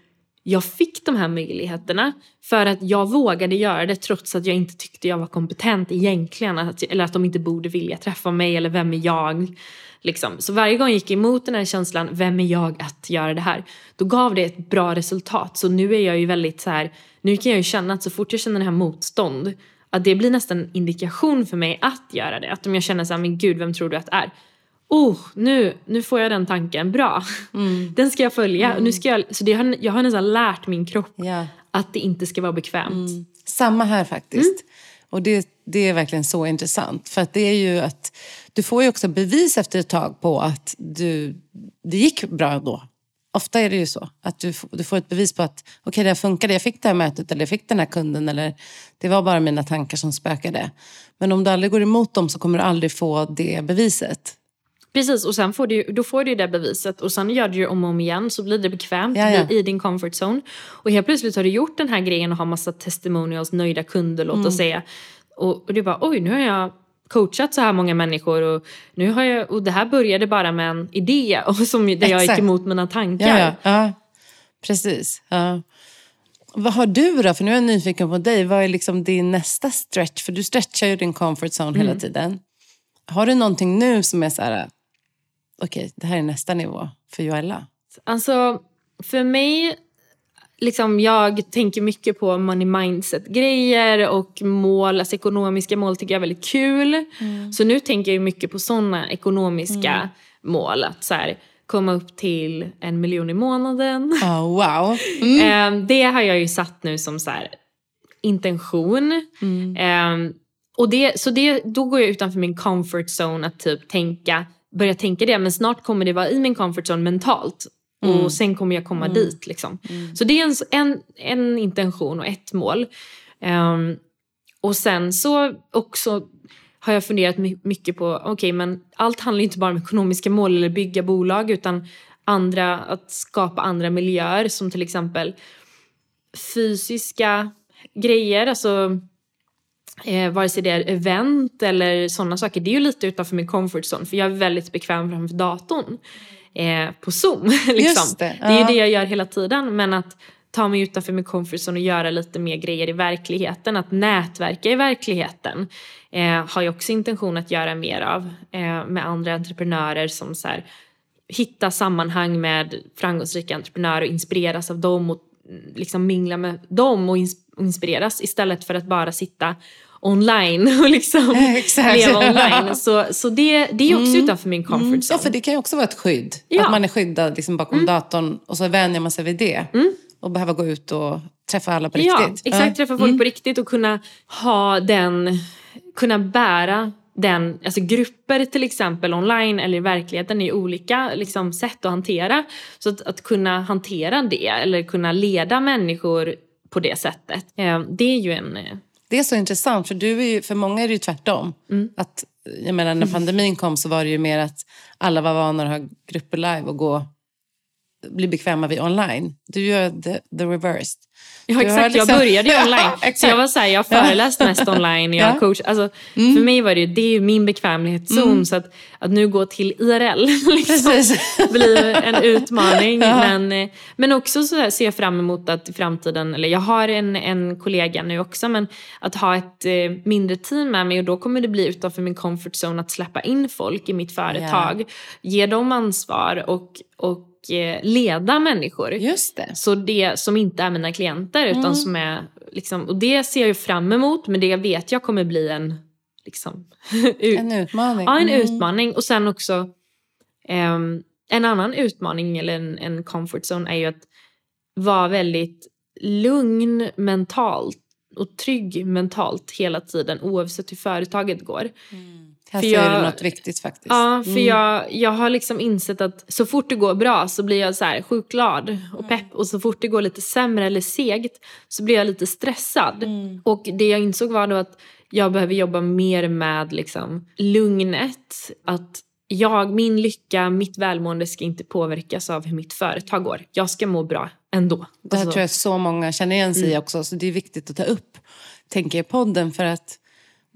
jag fick de här möjligheterna. För att jag vågade göra det trots att jag inte tyckte jag var kompetent egentligen. Att, eller att de inte borde vilja träffa mig eller vem är jag? Liksom. Så varje gång jag gick emot den här känslan, vem är jag att göra det här? Då gav det ett bra resultat. Så nu är jag ju väldigt så här, nu kan jag ju känna att så fort jag känner det här motstånd, att det blir nästan en indikation för mig att göra det. Att om jag känner så här, men gud vem tror du att det är? Oh, nu, nu får jag den tanken, bra. Den ska jag följa. Nu ska jag, så det har, jag har nästan lärt min kropp Ja. att det inte ska vara bekvämt. Samma här faktiskt. Och det, det är verkligen så intressant. För att det är ju att du får ju också bevis efter ett tag på att du, det gick bra då. Ofta är det ju så. Att du, du får ett bevis på att okej det här funkade, jag fick det här mötet eller jag fick den här kunden. Eller det var bara mina tankar som spökade. Men om du aldrig går emot dem så kommer du aldrig få det beviset. Precis, och sen får du, då får du det beviset och sen gör du det om och om igen så blir det bekvämt Ja, ja. i din comfort zone. Och helt plötsligt har du gjort den här grejen och har massa testimonials, nöjda kunder låt Mm. oss säga. Och, och du bara oj nu har jag coachat så här många människor och, nu har jag, och det här började bara med en idé och som, där jag gick emot mina tankar. Ja, ja, precis. Ja. Vad har du då? För nu är jag nyfiken på dig. Vad är liksom din nästa stretch? För du stretchar ju din comfort zone hela tiden. Har du någonting nu som är så här, okej, det här är nästa nivå för Joella? Alltså, för mig, liksom, jag tänker mycket på money mindset-grejer och mål, alltså ekonomiska mål tycker jag är väldigt kul. Så nu tänker jag mycket på sådana ekonomiska mål. Att så här, komma upp till en miljon i månaden. Oh, wow. Mm. Eh, det har jag ju satt nu som så här, intention. Mm. Eh, och det, så det, då går jag utanför min comfort zone att typ tänka, börja tänka det. Men snart kommer det vara i min comfort zone mentalt. Mm. Och sen kommer jag komma dit. Liksom. Så det är en, en, en intention och ett mål. Um, och sen så också har jag funderat my- mycket på, okej okay, men allt handlar inte bara om ekonomiska mål eller bygga bolag utan andra, att skapa andra miljöer som till exempel fysiska grejer, alltså eh, vare sig det är event eller sådana saker. Det är ju lite utanför min comfort zone för jag är väldigt bekväm framför datorn eh, på Zoom. liksom. Det, det är ju ja. det jag gör hela tiden men att ta mig utanför min comfort zone och göra lite mer grejer i verkligheten, att nätverka i verkligheten eh, har jag också intention att göra mer av eh, med andra entreprenörer som så här, hitta sammanhang med framgångsrika entreprenörer och inspireras av dem och mm, liksom mingla med dem och ins- och inspireras istället för att bara sitta online och liksom Exakt. leva online. Så, så det, det är också utanför min comfort Mm. zone. Ja, för det kan ju också vara ett skydd. Ja. Att man är skyddad liksom bakom datorn och så vänjer man sig vid det. Och behöver gå ut och träffa alla på Ja, riktigt. exakt. Träffa folk på riktigt och kunna ha den, kunna bära den, alltså grupper till exempel online eller i verkligheten är olika liksom, sätt att hantera. Så att, att kunna hantera det eller kunna leda människor på det sättet, eh, det är ju en... Det är så intressant, för, du är ju, för många är det ju tvärtom. Mm. Att, jag menar, när pandemin kom så var det ju mer att alla var vana att ha grupper live och gå, bli bekväma vid online. Du gör the, the reversed. Ja exakt, liksom- jag började ju Ja, online. så exakt. jag var såhär, jag har föreläst mest online jag Ja. coach. Alltså, För mig var det ju, det är ju min bekvämlighetszon så att, att nu gå till IRL liksom, blir en utmaning. Men, eh, men också så här ser jag fram emot att i framtiden, eller jag har en, en kollega nu också, men att ha ett eh, mindre team med mig och då kommer det bli utanför min comfort zone att släppa in folk i mitt företag. Ge dem ansvar och, och leda människor. Just det. Så det som inte är mina klienter utan som är liksom, och det ser jag fram emot men det vet jag kommer bli en liksom, ut, En utmaning. ja, en Mm. utmaning och sen också ehm, en annan utmaning eller en, en comfort zone är ju att vara väldigt lugn mentalt och trygg mentalt hela tiden oavsett hur företaget går. Här för säger jag- du något viktigt faktiskt. Ja, för jag, jag har liksom insett att så fort det går bra så blir jag så här sjukt glad och pepp. Och så fort det går lite sämre eller segt så blir jag lite stressad. Och det jag insåg var då att jag behöver jobba mer med liksom lugnet. Att jag, min lycka, mitt välmående ska inte påverkas av hur mitt företag går. Jag ska må bra ändå. Det här Alltså, tror jag så många känner igen sig Mm. i också. Så det är viktigt att ta upp, tänker jag, i podden. För att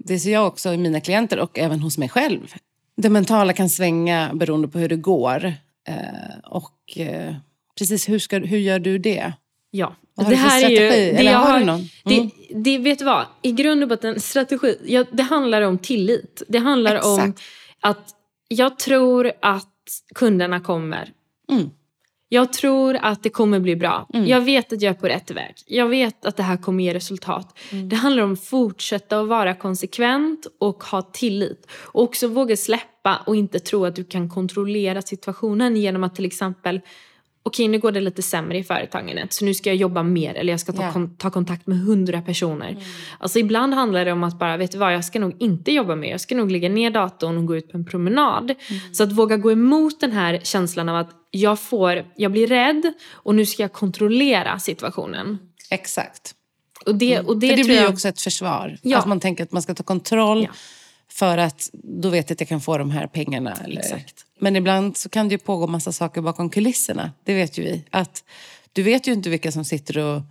det ser jag också i mina klienter och även hos mig själv. Det mentala kan svänga beroende på hur det går. Eh, och eh, precis, hur, ska, hur gör du det? Ja. Vad har du för strategi? Eller jag har du någon? Mm. Det, det, vet du vad? I grund och botten, strategi, ja, det handlar om tillit. Det handlar om Exakt. att jag tror att kunderna kommer. Mm. Jag tror att det kommer bli bra. Jag vet att jag är på rätt väg. Jag vet att det här kommer ge resultat. Mm. Det handlar om att fortsätta att vara konsekvent och ha tillit. Och också våga släppa och inte tro att du kan kontrollera situationen genom att till exempel Okej, nu går det lite sämre i företagandet så nu ska jag jobba mer eller jag ska ta, Ja. kon- ta kontakt med hundra personer. Alltså ibland handlar det om att bara, vet du vad, jag ska nog inte jobba mer. Jag ska nog lägga ner datorn och gå ut på en promenad. Så att våga gå emot den här känslan av att jag får, jag blir rädd och nu ska jag kontrollera situationen. Exakt. Och det, och det, för det blir ju jag, också ett försvar. Ja. Att man tänker att man ska ta kontroll. Ja. För att då vet jag att jag kan få de här pengarna. Eller... Exakt. Men ibland så kan det ju pågå massa saker bakom kulisserna. Det vet ju vi. Att du vet ju inte vilka som sitter och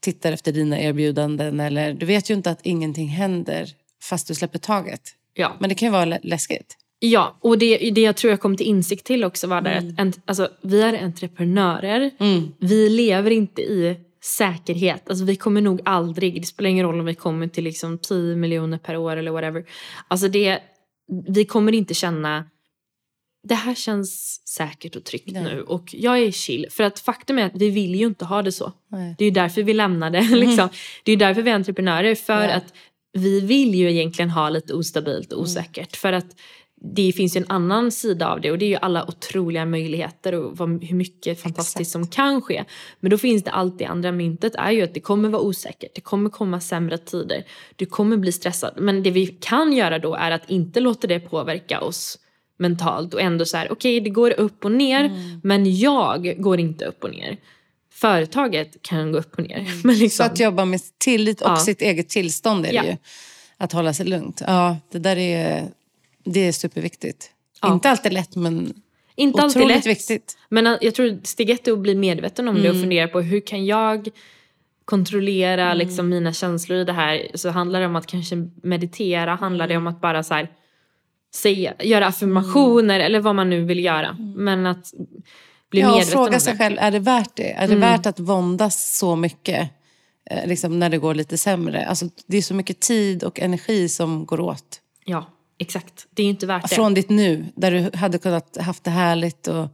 tittar efter dina erbjudanden. Eller du vet ju inte att ingenting händer fast du släpper taget. ja. Men det kan ju vara lä- läskigt. Ja, och det, det jag tror jag kom till insikt till också var där Mm. att alltså, vi är entreprenörer. Vi lever inte i säkerhet. Alltså, vi kommer nog aldrig, det spelar ingen roll om vi kommer till liksom 10 miljoner per år eller whatever. Alltså det, vi kommer inte känna det här känns säkert och tryggt Nej. nu och jag är chill. För att faktum är att vi vill ju inte ha det så. Nej. Det är ju därför vi lämnade. Liksom. Det är därför vi är entreprenörer. För Mm. Ja. att vi vill ju egentligen ha lite ostabilt Mm. och osäkert. För att det finns ju en annan sida av det och det är ju alla otroliga möjligheter och vad, hur mycket fantastiskt Exakt. som kan ske. Men då finns det alltid andra myntet är ju att det kommer vara osäkert, det kommer komma sämre tider, du kommer bli stressad. Men det vi kan göra då är att inte låta det påverka oss mentalt och ändå så här, okej det går upp och ner men jag går inte upp och ner. Företaget kan gå upp och ner. Men Så liksom, att jobba med tillit och Ja. sitt eget tillstånd är det Ja. ju. Att hålla sig lugnt. Ja, det där är, det är superviktigt. Ja. Inte alltid lätt men inte alltid otroligt lätt. viktigt. Men att- jag tror steg ett är att bli medveten om det Mm. och fundera på hur kan jag kontrollera Mm. liksom, mina känslor i det här. Så handlar det om att kanske meditera, handlar det om att bara så här, säga, göra affirmationer eller vad man nu vill göra. Men att bli Mm. Ja, medveten fråga om sig det. själv, är det värt det? Är det Mm. värt att våndas så mycket eh, liksom, när det går lite sämre? Alltså, det är så mycket tid och energi som går åt. Ja, exakt. Det är ju inte värt det. Från ditt nu, där du hade kunnat haft det härligt och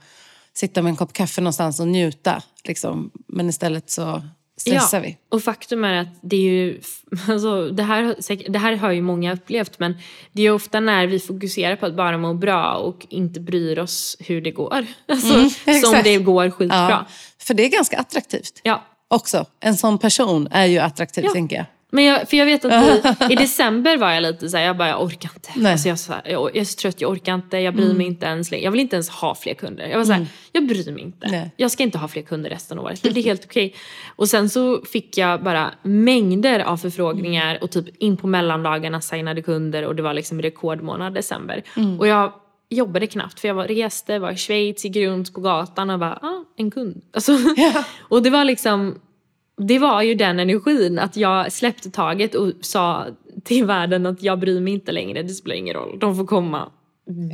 sitta med en kopp kaffe någonstans och njuta. Liksom. Men istället så stressar vi. Och faktum är att det är ju, alltså, det, här, det här har ju många upplevt men det är ofta när vi fokuserar på att bara må bra och inte bryr oss hur det går. Alltså, som Mm, exakt. det går skitbra. Ja, för det är ganska attraktivt Ja. också. En sån person är ju attraktiv, Ja. tänker jag. Men jag, för jag vet att i, december var jag lite så här, jag bara jag orkar inte. Nej. Alltså jag, så här, jag, jag är så trött, jag orkar inte, jag bryr mig inte ens. Jag vill inte ens ha fler kunder. Jag var så här, jag bryr mig inte. Nej. Jag ska inte ha fler kunder resten av året. Det blir helt okej. Och sen så fick jag bara mängder av förfrågningar och typ in på mellandagarna signade kunder och det var liksom rekordmånad december. Och jag jobbade knappt för jag var, reste, var i Schweiz, gick runt på gatan och bara, ah, en kund. Alltså, Ja. och det var liksom det var ju den energin att jag släppte taget och sa till världen att jag bryr mig inte längre, det spelar ingen roll, de får komma.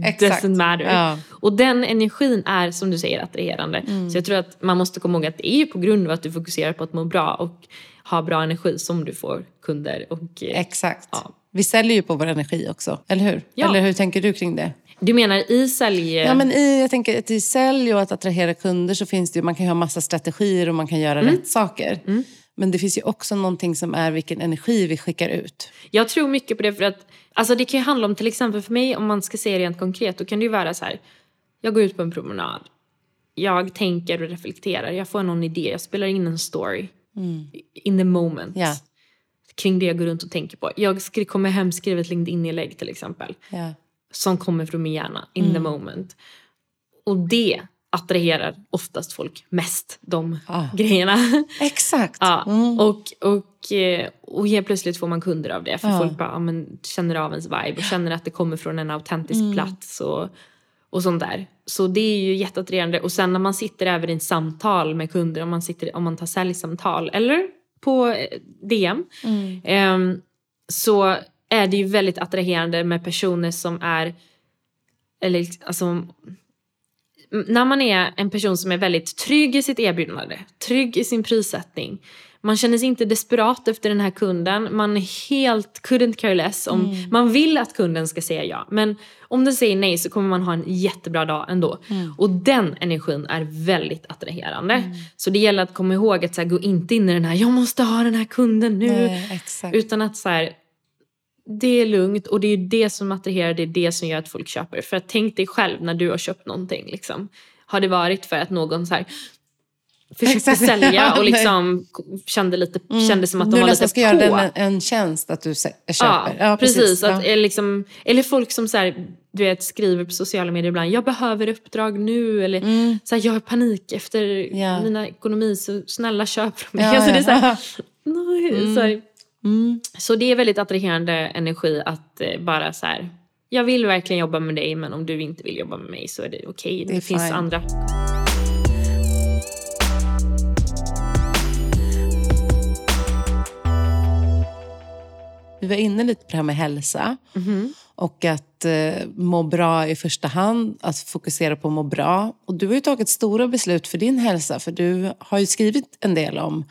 Exakt. Doesn't matter. Ja. Och den energin är som du säger attraherande. Mm. Så jag tror att man måste komma ihåg att det är ju på grund av att du fokuserar på att må bra och ha bra energi som du får kunder. Och, eh, Exakt. Ja. Vi säljer ju på vår energi också, eller hur? Ja. Eller hur tänker du kring det? Du menar i sälj... Ja, men i, jag tänker att i sälj och att attrahera kunder så finns det ju, man kan ha massa strategier och man kan göra rätt saker. Men det finns ju också någonting som är vilken energi vi skickar ut. Jag tror mycket på det för att alltså det kan ju handla om till exempel för mig om man ska säga rent konkret då kan det ju vara så här. Jag går ut på en promenad. Jag tänker och reflekterar. Jag får någon idé. Jag spelar in en story. In the moment. Ja. Kring det jag går runt och tänker på. Jag kommer hem skriva ett LinkedIn-inlägg till exempel. Ja. Som kommer från min hjärna. In the moment. Och det attraherar oftast folk mest. De Ah. grejerna. Exakt. Ja, och, och, eh, och helt plötsligt får man kunder av det. För Ja. folk bara, ja, men, känner av ens vibe och känner att det kommer från en autentisk Mm. plats och, och sånt där. Så det är ju jätteattraherande. Och sen när man sitter även i ett samtal med kunder, om man, sitter, om man tar säljsamtal eller på eh, DM. Mm. ehm, så är det ju väldigt attraherande med personer som är, eller alltså när man är en person som är väldigt trygg i sitt erbjudande, trygg i sin prissättning. Man känner sig inte desperat efter den här kunden. Man är helt couldn't care less. Om, Man vill att kunden ska säga ja. Men om den säger nej så kommer man ha en jättebra dag ändå. Och den energin är väldigt attraherande. Så det gäller att komma ihåg att så här, gå inte in i den här jag måste ha den här kunden nu. Nej. Utan att så här, det är lugnt och det är det som attraherar, det är det som gör att folk köper. För att tänk dig själv när du har köpt någonting. Liksom. Har det varit för att någon så här, försökte Exakt. sälja och liksom kände, lite, kände som att de du var lite ska göra på? den en, en tjänst att du se- Ja, köper. precis. Att, Ja. liksom, eller folk som så här, du vet, skriver på sociala medier ibland, jag behöver uppdrag nu. Eller så här, jag har panik efter Mm. Ja. mina ekonomi, så snälla köp från mig. Ja, alltså, det är så här, ja. nej, så, här, Mm. så det är väldigt attraherande energi att eh, bara så här, jag vill verkligen jobba med dig men om du inte vill jobba med mig så är det okej. Det, är finns fine. andra. Vi var inne lite på det här med hälsa. Mhm. Och att eh, må bra i första hand. Att fokusera på att må bra. Och du har ju tagit stora beslut för din hälsa. För du har ju skrivit en del om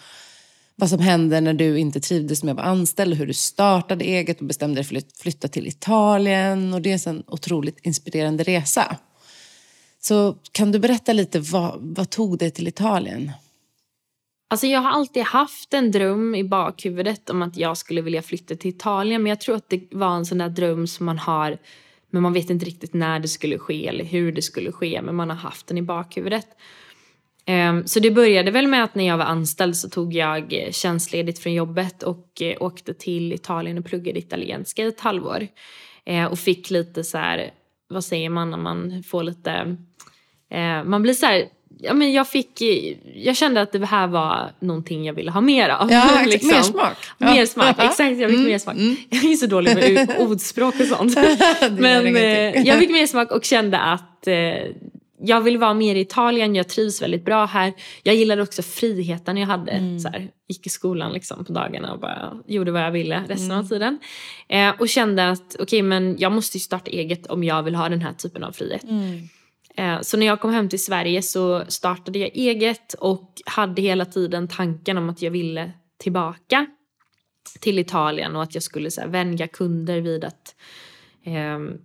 vad som hände när du inte trivdes med att vara anställd. Hur du startade eget och bestämde dig för att flytta till Italien. Och det är en otroligt inspirerande resa. Så kan du berätta lite, vad, vad tog dig till Italien? Alltså jag har alltid haft en dröm i bakhuvudet om att jag skulle vilja flytta till Italien. Men jag tror att det var en sån där dröm som man har Men man vet inte riktigt när det skulle ske eller hur det skulle ske. Men man har haft den i bakhuvudet. Um, så det började väl med att när jag var anställd så tog jag eh, tjänstledigt från jobbet och uh, åkte till Italien och pluggade italienska i ett halvår. Uh, och fick lite så här, vad säger man när man får lite, uh, man blir så här, ja men jag fick, jag kände att det här var någonting jag ville ha mer av. Ja, liksom. mer smak. Mer smak, exakt jag fick mm, mer smak. Mm. Jag är så dålig med ordspråk och sånt. men jag fick mer smak och kände att jag vill vara mer i Italien, jag trivs väldigt bra här. Jag gillade också friheten jag hade. Mm. Så här, gick i skolan liksom på dagarna och bara gjorde vad jag ville resten mm. av tiden. Eh, och kände att okej okay, men jag måste starta eget om jag vill ha den här typen av frihet. Mm. Eh, så när jag kom hem till Sverige så startade jag eget och hade hela tiden tanken om att jag ville tillbaka till Italien och att jag skulle så här, vänja kunder vid att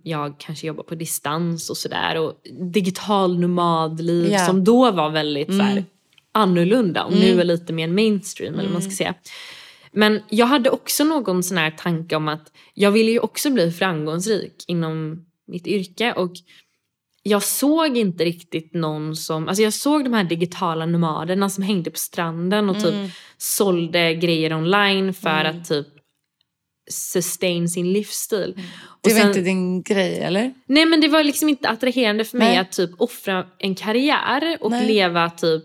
jag kanske jobbar på distans och sådär. Och digital nomadliv yeah. som då var väldigt mm. så här, mm. annorlunda och mm. nu är lite mer mainstream. Eller man ska mm. säga. Men jag hade också någon sån här tanke om att jag ville ju också bli framgångsrik inom mitt yrke. Och jag såg inte riktigt någon som, alltså jag såg de här digitala nomaderna som hängde på stranden och typ mm. sålde grejer online för mm. att typ sustain sin livsstil. Mm. Det var sen, inte din grej eller? Nej men det var liksom inte attraherande för mig nej. att typ offra en karriär och nej. leva typ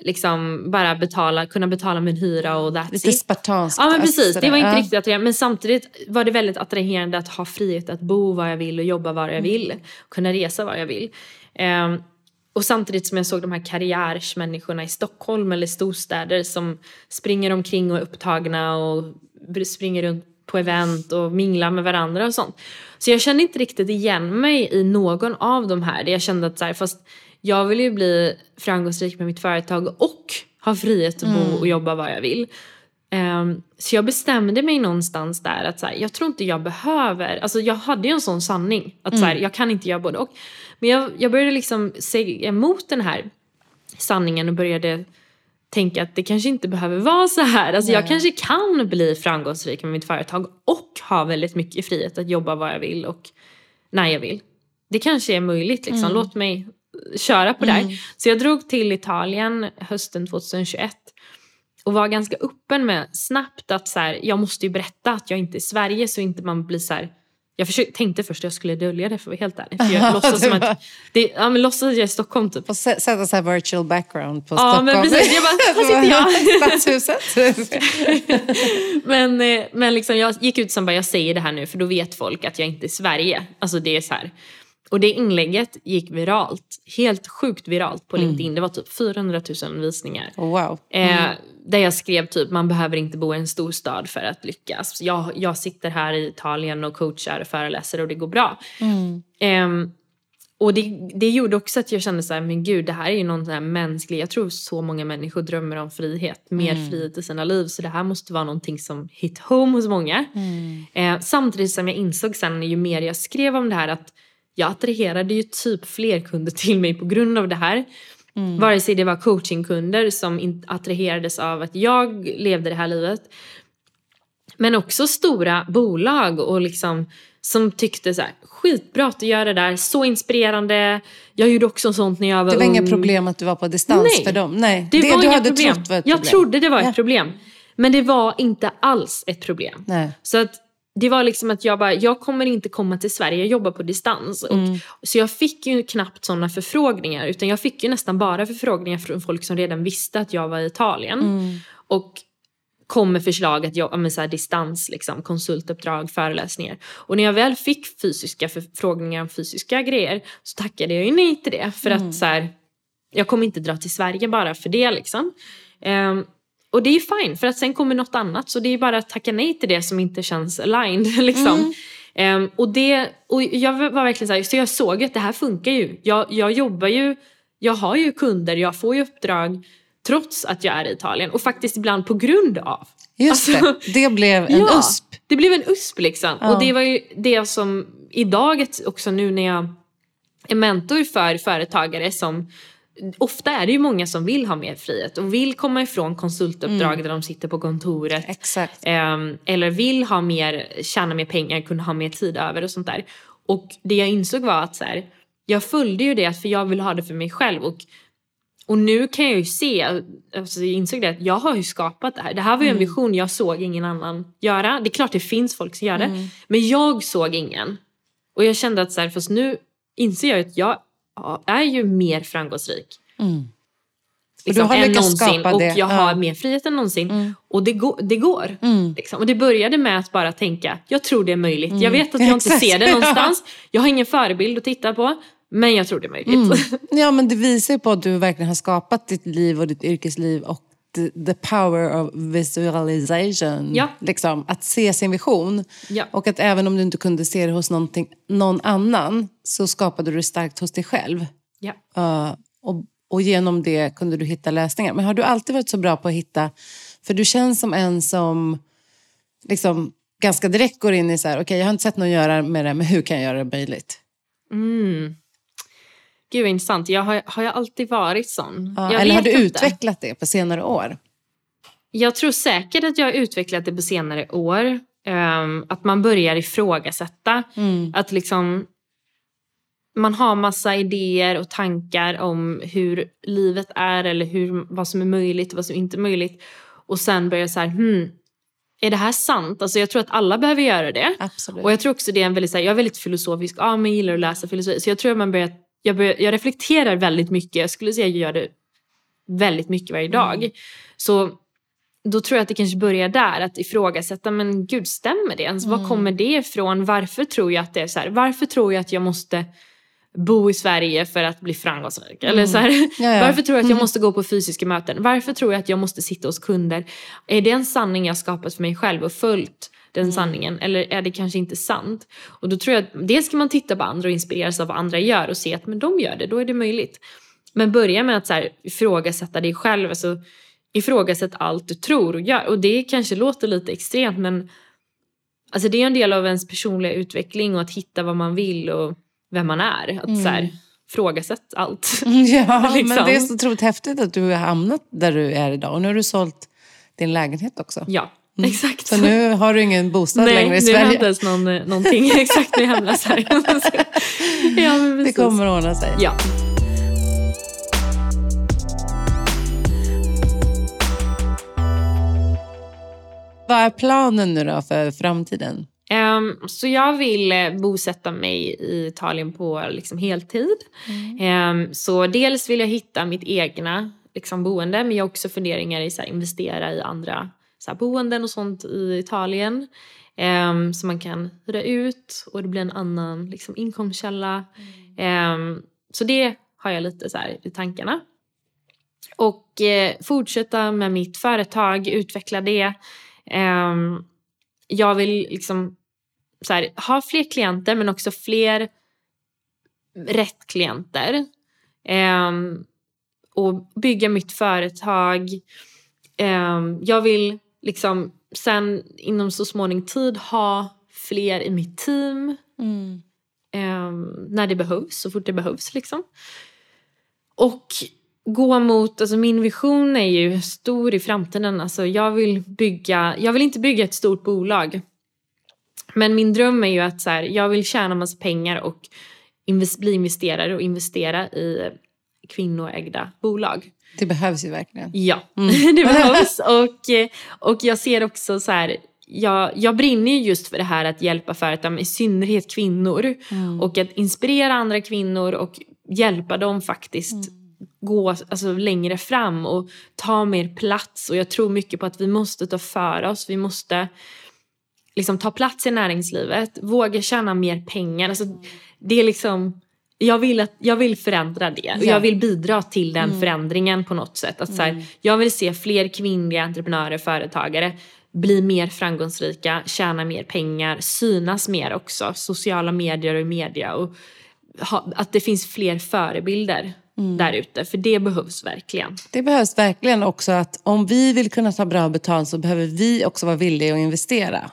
liksom bara betala, kunna betala min hyra och that's Lite spartanskt. Ja men precis, det var inte ja. riktigt attraherande. Men samtidigt var det väldigt attraherande att ha frihet att bo var jag vill och jobba var jag mm. vill. Kunna resa var jag vill. Um, och samtidigt som jag såg de här karriärsmänniskorna i Stockholm eller storstäder som springer omkring och är upptagna och springer runt på event och minglar med varandra och sånt. Så jag kände inte riktigt igen mig i någon av de här. Jag kände att så här, fast jag vill ju bli framgångsrik med mitt företag och ha frihet att bo mm. och jobba var jag vill. Um, så jag bestämde mig någonstans där att så här, jag tror inte jag behöver, alltså jag hade ju en sån sanning att mm. så här, mm. jag kan inte göra både och. Men jag, jag började liksom se emot den här sanningen och började tänka att det kanske inte behöver vara så här. Alltså jag kanske kan bli framgångsrik med mitt företag och ha väldigt mycket frihet att jobba vad jag vill och när jag vill. Det kanske är möjligt liksom. Mm. Låt mig köra på det mm. Så jag drog till Italien hösten 2021 och var ganska öppen med snabbt att så här, jag måste ju berätta att jag inte är i Sverige så inte man blir så här, jag försökte, tänkte först att jag skulle dölja det för att vara helt ärlig. För jag låtsas som att, det, ja, men låtsas att jag är i Stockholm typ. Och sätta så här virtual background på ja, Stockholm. Ja men precis, jag bara, här sitter jag. Men eh, men liksom, jag gick ut som bara, jag säger det här nu för då vet folk att jag inte är i Sverige. Alltså det är så här. Och det inlägget gick viralt. Helt sjukt viralt på mm. LinkedIn. Mm. Det var typ 400 000 visningar. Oh, wow. Eh, mm. Eh, där jag skrev typ man behöver inte bo i en storstad för att lyckas. Jag, jag sitter här i Italien och coachar och föreläser och det går bra. Mm. Eh, och det, det gjorde också att jag kände så här, men gud det här är ju någon sån här mänsklig, jag tror så många människor drömmer om frihet, mer mm. frihet i sina liv. Så det här måste vara någonting som hit home hos många. Mm. Eh, samtidigt som jag insåg sen ju mer jag skrev om det här att jag attraherade ju typ fler kunder till mig på grund av det här. Mm. Vare sig det var coachingkunder som attraherades av att jag levde det här livet. Men också stora bolag och liksom som tyckte så här, skitbra att du gör det där, så inspirerande. Jag gjorde också sånt när jag var Det var ung. inga problem att du var på distans Nej, för dem? Nej, det, det var du inga hade problem. trott var ett jag problem? Jag trodde det var ja. ett problem. Men det var inte alls ett problem. Nej. Så att det var liksom att jag bara, jag kommer inte komma till Sverige, jag jobbar på distans. Och, mm. Så jag fick ju knappt sådana förfrågningar utan jag fick ju nästan bara förfrågningar från folk som redan visste att jag var i Italien. Mm. Och kom med förslag att jobba med så distans, liksom, konsultuppdrag, föreläsningar. Och när jag väl fick fysiska förfrågningar om fysiska grejer så tackade jag ju nej till det. För mm. att så här, jag kommer inte dra till Sverige bara för det liksom. Um, och det är fine för att sen kommer något annat så det är bara att tacka nej till det som inte känns aligned. Liksom. Mm. Um, och, det, och jag var verkligen så här, så jag såg att det här funkar ju. Jag, jag jobbar ju, jag har ju kunder, jag får ju uppdrag trots att jag är i Italien och faktiskt ibland på grund av. Just alltså, det, det blev en ja, USP. det blev en USP liksom. Ja. Och det var ju det som idag också nu när jag är mentor för företagare som ofta är det ju många som vill ha mer frihet och vill komma ifrån konsultuppdrag mm. där de sitter på kontoret. Exakt. Eh, eller vill ha mer, tjäna mer pengar, kunna ha mer tid över och sånt där. Och det jag insåg var att så här, jag följde ju det för jag ville ha det för mig själv. Och, och nu kan jag ju se, alltså jag insåg det att jag har ju skapat det här. Det här var ju en Mm. vision jag såg ingen annan göra. Det är klart det finns folk som gör det. Mm. Men jag såg ingen. Och jag kände att så här, fast nu inser jag att jag är ju mer framgångsrik. Mm. Liksom, har än någonsin. skapa och det. jag har Ja. mer frihet än någonsin. Mm. Och det, går- det går. Mm. Liksom. Och det började med att bara tänka, jag tror det är möjligt. Jag vet att jag inte Exakt. ser det någonstans. Jag har ingen förebild att titta på. Men jag tror det är möjligt. Mm. Ja, men det visar ju på att du verkligen har skapat ditt liv och ditt yrkesliv och the, power of visualization. Ja. Liksom, att se sin vision. Ja. Och att även om du inte kunde se det hos någon annan så skapade du det starkt hos dig själv. Ja. Uh, och, och genom det kunde du hitta lösningar. Men har du alltid varit så bra på att hitta... För du känns som en som liksom ganska direkt går in i så här, okej jag har inte sett någon göra med det, men hur kan jag göra det möjligt? Mm. Gud vad intressant. Jag har, har jag alltid varit sån? Ja, eller har du inte. utvecklat det på senare år? Jag tror säkert att jag har utvecklat det på senare år. Ehm, att man börjar ifrågasätta. Mm. Att liksom man har massa idéer och tankar om hur livet är eller hur, vad som är möjligt och vad som inte är möjligt. Och sen börjar så här, hmm, är det här sant? Alltså jag tror att alla behöver göra det. Absolut. Och jag tror också det är en väldigt, så här, jag är väldigt filosofisk, ja men jag gillar att läsa filosofi. Så jag tror att man börjar, jag, börjar, jag reflekterar väldigt mycket. Jag skulle säga att jag gör det väldigt mycket varje dag. Så då tror jag att det kanske börjar där, att ifrågasätta, men gud stämmer det ens? Var kommer det ifrån? Varför tror jag att det är så här? Varför tror jag att jag måste bo i Sverige för att bli framgångsrik? Eller så här, Ja, ja. Varför tror jag att jag måste gå på fysiska möten? Varför tror jag att jag måste sitta hos kunder? Är det en sanning jag skapat för mig själv och följt den sanningen? Eller är det kanske inte sant? Och då tror jag att dels ska man titta på andra och inspireras av vad andra gör och se att men de gör det, då är det möjligt. Men börja med att så här, ifrågasätta dig själv. Alltså, ifrågasätt allt du tror och gör. Och det kanske låter lite extremt men alltså, det är en del av ens personliga utveckling och att hitta vad man vill och vem man är. Att så här, ifrågasätt allt. Ja, liksom. men det är så otroligt häftigt att du har hamnat där du är idag. Och nu har du sålt din lägenhet också. Ja, exakt. Så nu har du ingen bostad Nej, längre i nu har jag Sverige. inte ens någon, eh, någonting exakt nu är jag hemlös här. ja, men Det kommer att ordna sig. Ja. Vad är planen nu då för framtiden? Ehm, så jag vill eh, bosätta mig i Italien på liksom, heltid. Ehm, så dels vill jag hitta mitt egna liksom, boende men jag har också funderingar i att investera i andra så här, boenden och sånt i Italien. Um, som man kan hyra ut och det blir en annan liksom, inkomstkälla. Ehm, så det har jag lite så här, i tankarna. Och eh, fortsätta med mitt företag, utveckla det. Ehm, jag vill liksom så här, ha fler klienter men också fler rätt klienter. Ehm, och bygga mitt företag. Ehm, jag vill liksom sen inom så småningom tid ha fler i mitt team. Ehm, när det behövs, så fort det behövs liksom. Och gå mot, alltså min vision är ju stor i framtiden. Alltså jag vill bygga, jag vill inte bygga ett stort bolag. Men min dröm är ju att så här, jag vill tjäna massa pengar och invest, bli investerare och investera i kvinnoägda bolag. Det behövs ju verkligen. Ja, det behövs. Och, eh, och jag ser också så här, jag, jag brinner ju just för det här att hjälpa företag, i synnerhet kvinnor. Och att inspirera andra kvinnor och hjälpa dem faktiskt gå alltså, längre fram och ta mer plats. Och jag tror mycket på att vi måste ta för oss. Vi måste liksom ta plats i näringslivet, våga tjäna mer pengar. Alltså, det är liksom, jag, vill att, jag vill förändra det och Ja. jag vill bidra till den förändringen på något sätt. Att, så här, jag vill se fler kvinnliga entreprenörer och företagare bli mer framgångsrika, tjäna mer pengar, synas mer också, sociala medier och media. Och ha, att det finns fler förebilder där ute, för det behövs verkligen. Det behövs verkligen också att om vi vill kunna ta bra betalt så behöver vi också vara villiga att investera.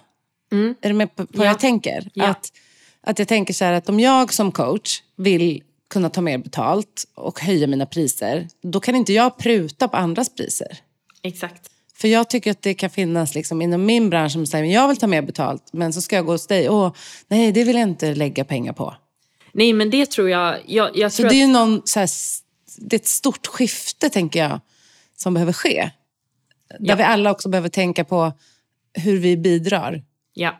Är du med på, på vad Ja. jag tänker? Ja. Att, att jag tänker så här att om jag som coach vill kunna ta mer betalt och höja mina priser, då kan inte jag pruta på andras priser. Exakt. För jag tycker att det kan finnas liksom, inom min bransch som säger jag vill ta mer betalt, men så ska jag gå hos dig. Åh, nej, det vill jag inte lägga pengar på. Nej, men det tror jag... jag, jag Så tror det är att, någon, så här, det är ett stort skifte, tänker jag, som behöver ske. Där Ja. vi alla också behöver tänka på hur vi bidrar. Ja.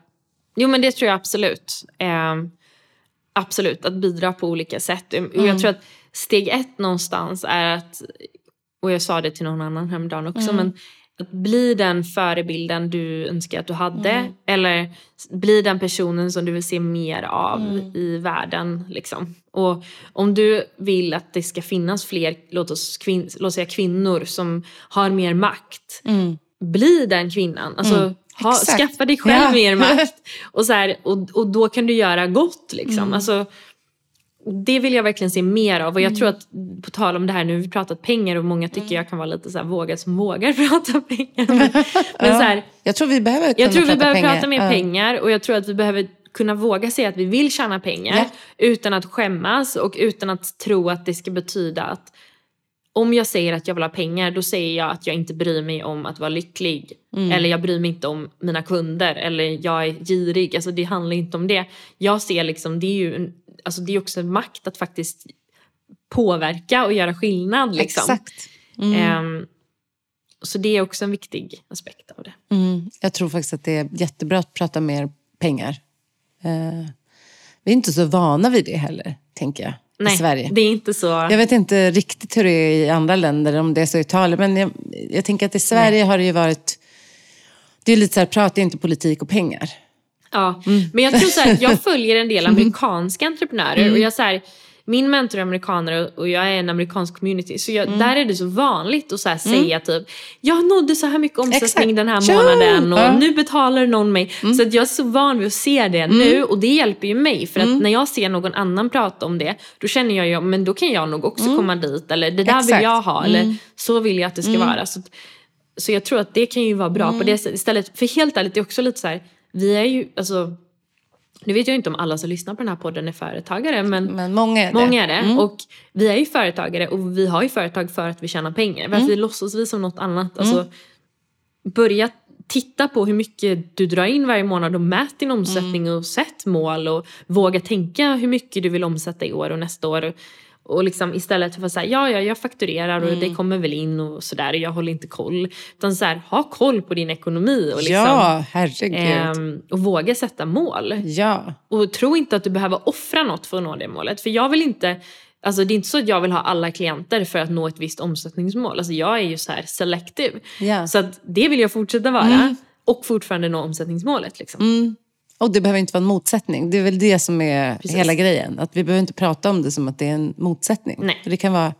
Jo, men det tror jag absolut. Eh, absolut, att bidra på olika sätt. Och Mm. jag tror att steg ett någonstans är att, och jag sa det till någon annan häromdagen Mm. också, men att bli den förebilden du önskar att du hade. Mm. Eller bli den personen som du vill se mer av Mm. i världen. Liksom. Och om du vill att det ska finnas fler, låt oss, kvin- låt oss säga kvinnor som har mer makt. Bli den kvinnan. Alltså, ha, Mm. Skaffa dig själv Ja. mer makt. Och, så här, och, och då kan du göra gott. Liksom. Mm. Alltså, det vill jag verkligen se mer av. Och jag tror att, på tal om det här, nu har vi pratat pengar och många tycker jag kan vara lite så här vågad som vågar prata pengar. Men, men så här, Jag tror vi behöver kunna jag tror vi prata behöver pengar. prata mer Ja. pengar och jag tror att vi behöver kunna våga säga att vi vill tjäna pengar Ja. utan att skämmas och utan att tro att det ska betyda att om jag säger att jag vill ha pengar då säger jag att jag inte bryr mig om att vara lycklig. Mm. Eller jag bryr mig inte om mina kunder eller jag är girig. Alltså det handlar inte om det. Jag ser liksom, det är ju en, alltså det är också en makt att faktiskt påverka och göra skillnad. Liksom. Exakt. Ehm, så det är också en viktig aspekt av det. Mm. Jag tror faktiskt att det är jättebra att prata mer pengar. Eh, vi är inte så vana vid det heller, tänker jag, Nej, i Sverige. det är inte så... Jag vet inte riktigt hur det är i andra länder, om det är så i Italien. Men jag, jag tänker att i Sverige har det ju varit... Det är lite så här, prata inte politik och pengar. Ja, Mm. men jag tror så här, jag följer en del amerikanska entreprenörer och jag så här, min mentor är amerikaner och- jag är en amerikansk community. Så jag, Mm. där är det så vanligt att så här säga typ, jag nådde så här mycket omsättning Exakt. den här månaden och Ja. Mm. nu betalar någon mig. Så att jag är så van vid att se det nu och det hjälper ju mig. För att när jag ser någon annan prata om det, då känner jag ju, men då kan jag nog också komma dit. Eller det där Mm. Exakt. Mm. vill jag ha. Eller så vill jag att det ska vara. Så, så jag tror att det kan ju vara bra Mm. på det sättet. Istället, för helt ärligt, det är också lite så här, vi är ju, alltså nu vet jag inte om alla som lyssnar på den här podden är företagare men Men många är det. många är det. Och vi är ju företagare och vi har ju företag för att vi tjänar pengar. Varför vi låtsas vi som något annat. Alltså, börja titta på hur mycket du drar in varje månad och mät din omsättning och sätt mål och våga tänka hur mycket du vill omsätta i år och nästa år. Och liksom istället för att säga ja, ja, jag fakturerar och det kommer väl in och sådär och jag håller inte koll. Utan så här, ha koll på din ekonomi och liksom Ja, herregud. Ehm, och våga sätta mål. ja. Och tro inte att du behöver offra något för att nå det målet. För jag vill inte, alltså det är inte så att jag vill ha alla klienter för att nå ett visst omsättningsmål. Alltså jag är ju så här selective. Ja. Så att det vill jag fortsätta vara. Och fortfarande nå omsättningsmålet liksom. Och det behöver inte vara en motsättning. Det är väl det som är Precis. hela grejen. Att vi behöver inte prata om det som att det är en motsättning. Nej. För Det kan vara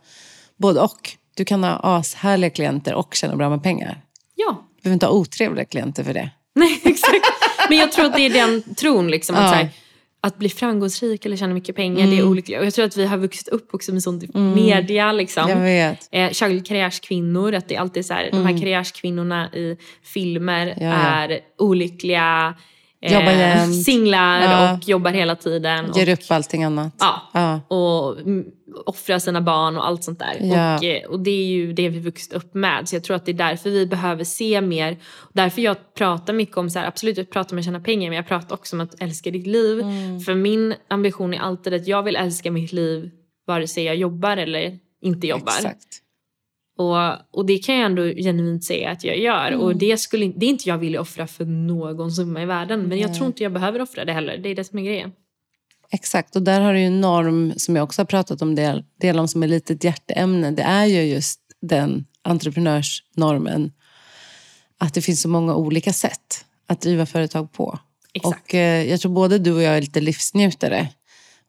både och. Du kan ha ashärliga klienter och tjäna bra med pengar. Ja, Du behöver inte ha otrevliga klienter för det. nej exakt. Men jag tror att det är den tron liksom. Att, Ja. här, att bli framgångsrik eller tjäna mycket pengar, det är olyckligt. Och jag tror att vi har vuxit upp också med sånt i media liksom. Jag vet. Eh, särskilt karriärskvinnor, att det är alltid så här, de här karriärskvinnorna i filmer Mm. ja. är olyckliga, eh, singlar Ja. och jobbar hela tiden. Ger och, upp allting annat. Ja, Ja. och offrar sina barn och allt sånt där. Ja. Och, eh, och det är ju det vi vuxit upp med. Så jag tror att det är därför vi behöver se mer. Därför jag pratar mycket om, så här, absolut jag pratar om att tjäna pengar men jag pratar också om att älska ditt liv. Mm. För min ambition är alltid att jag vill älska mitt liv vare sig jag jobbar eller inte jobbar. Exakt. Och, och det kan jag ändå genuint säga att jag gör. Mm. Och det, skulle, det är inte jag vill offra för någon summa i världen. Men jag tror inte jag behöver offra det heller. Det är det som är grejen. Exakt, och där har du ju en norm som jag också har pratat om del, del om som är lite ett hjärteämne. Det är ju just den entreprenörsnormen. Att det finns så många olika sätt att driva företag på. Exakt. Och eh, jag tror både du och jag är lite livsnjutare.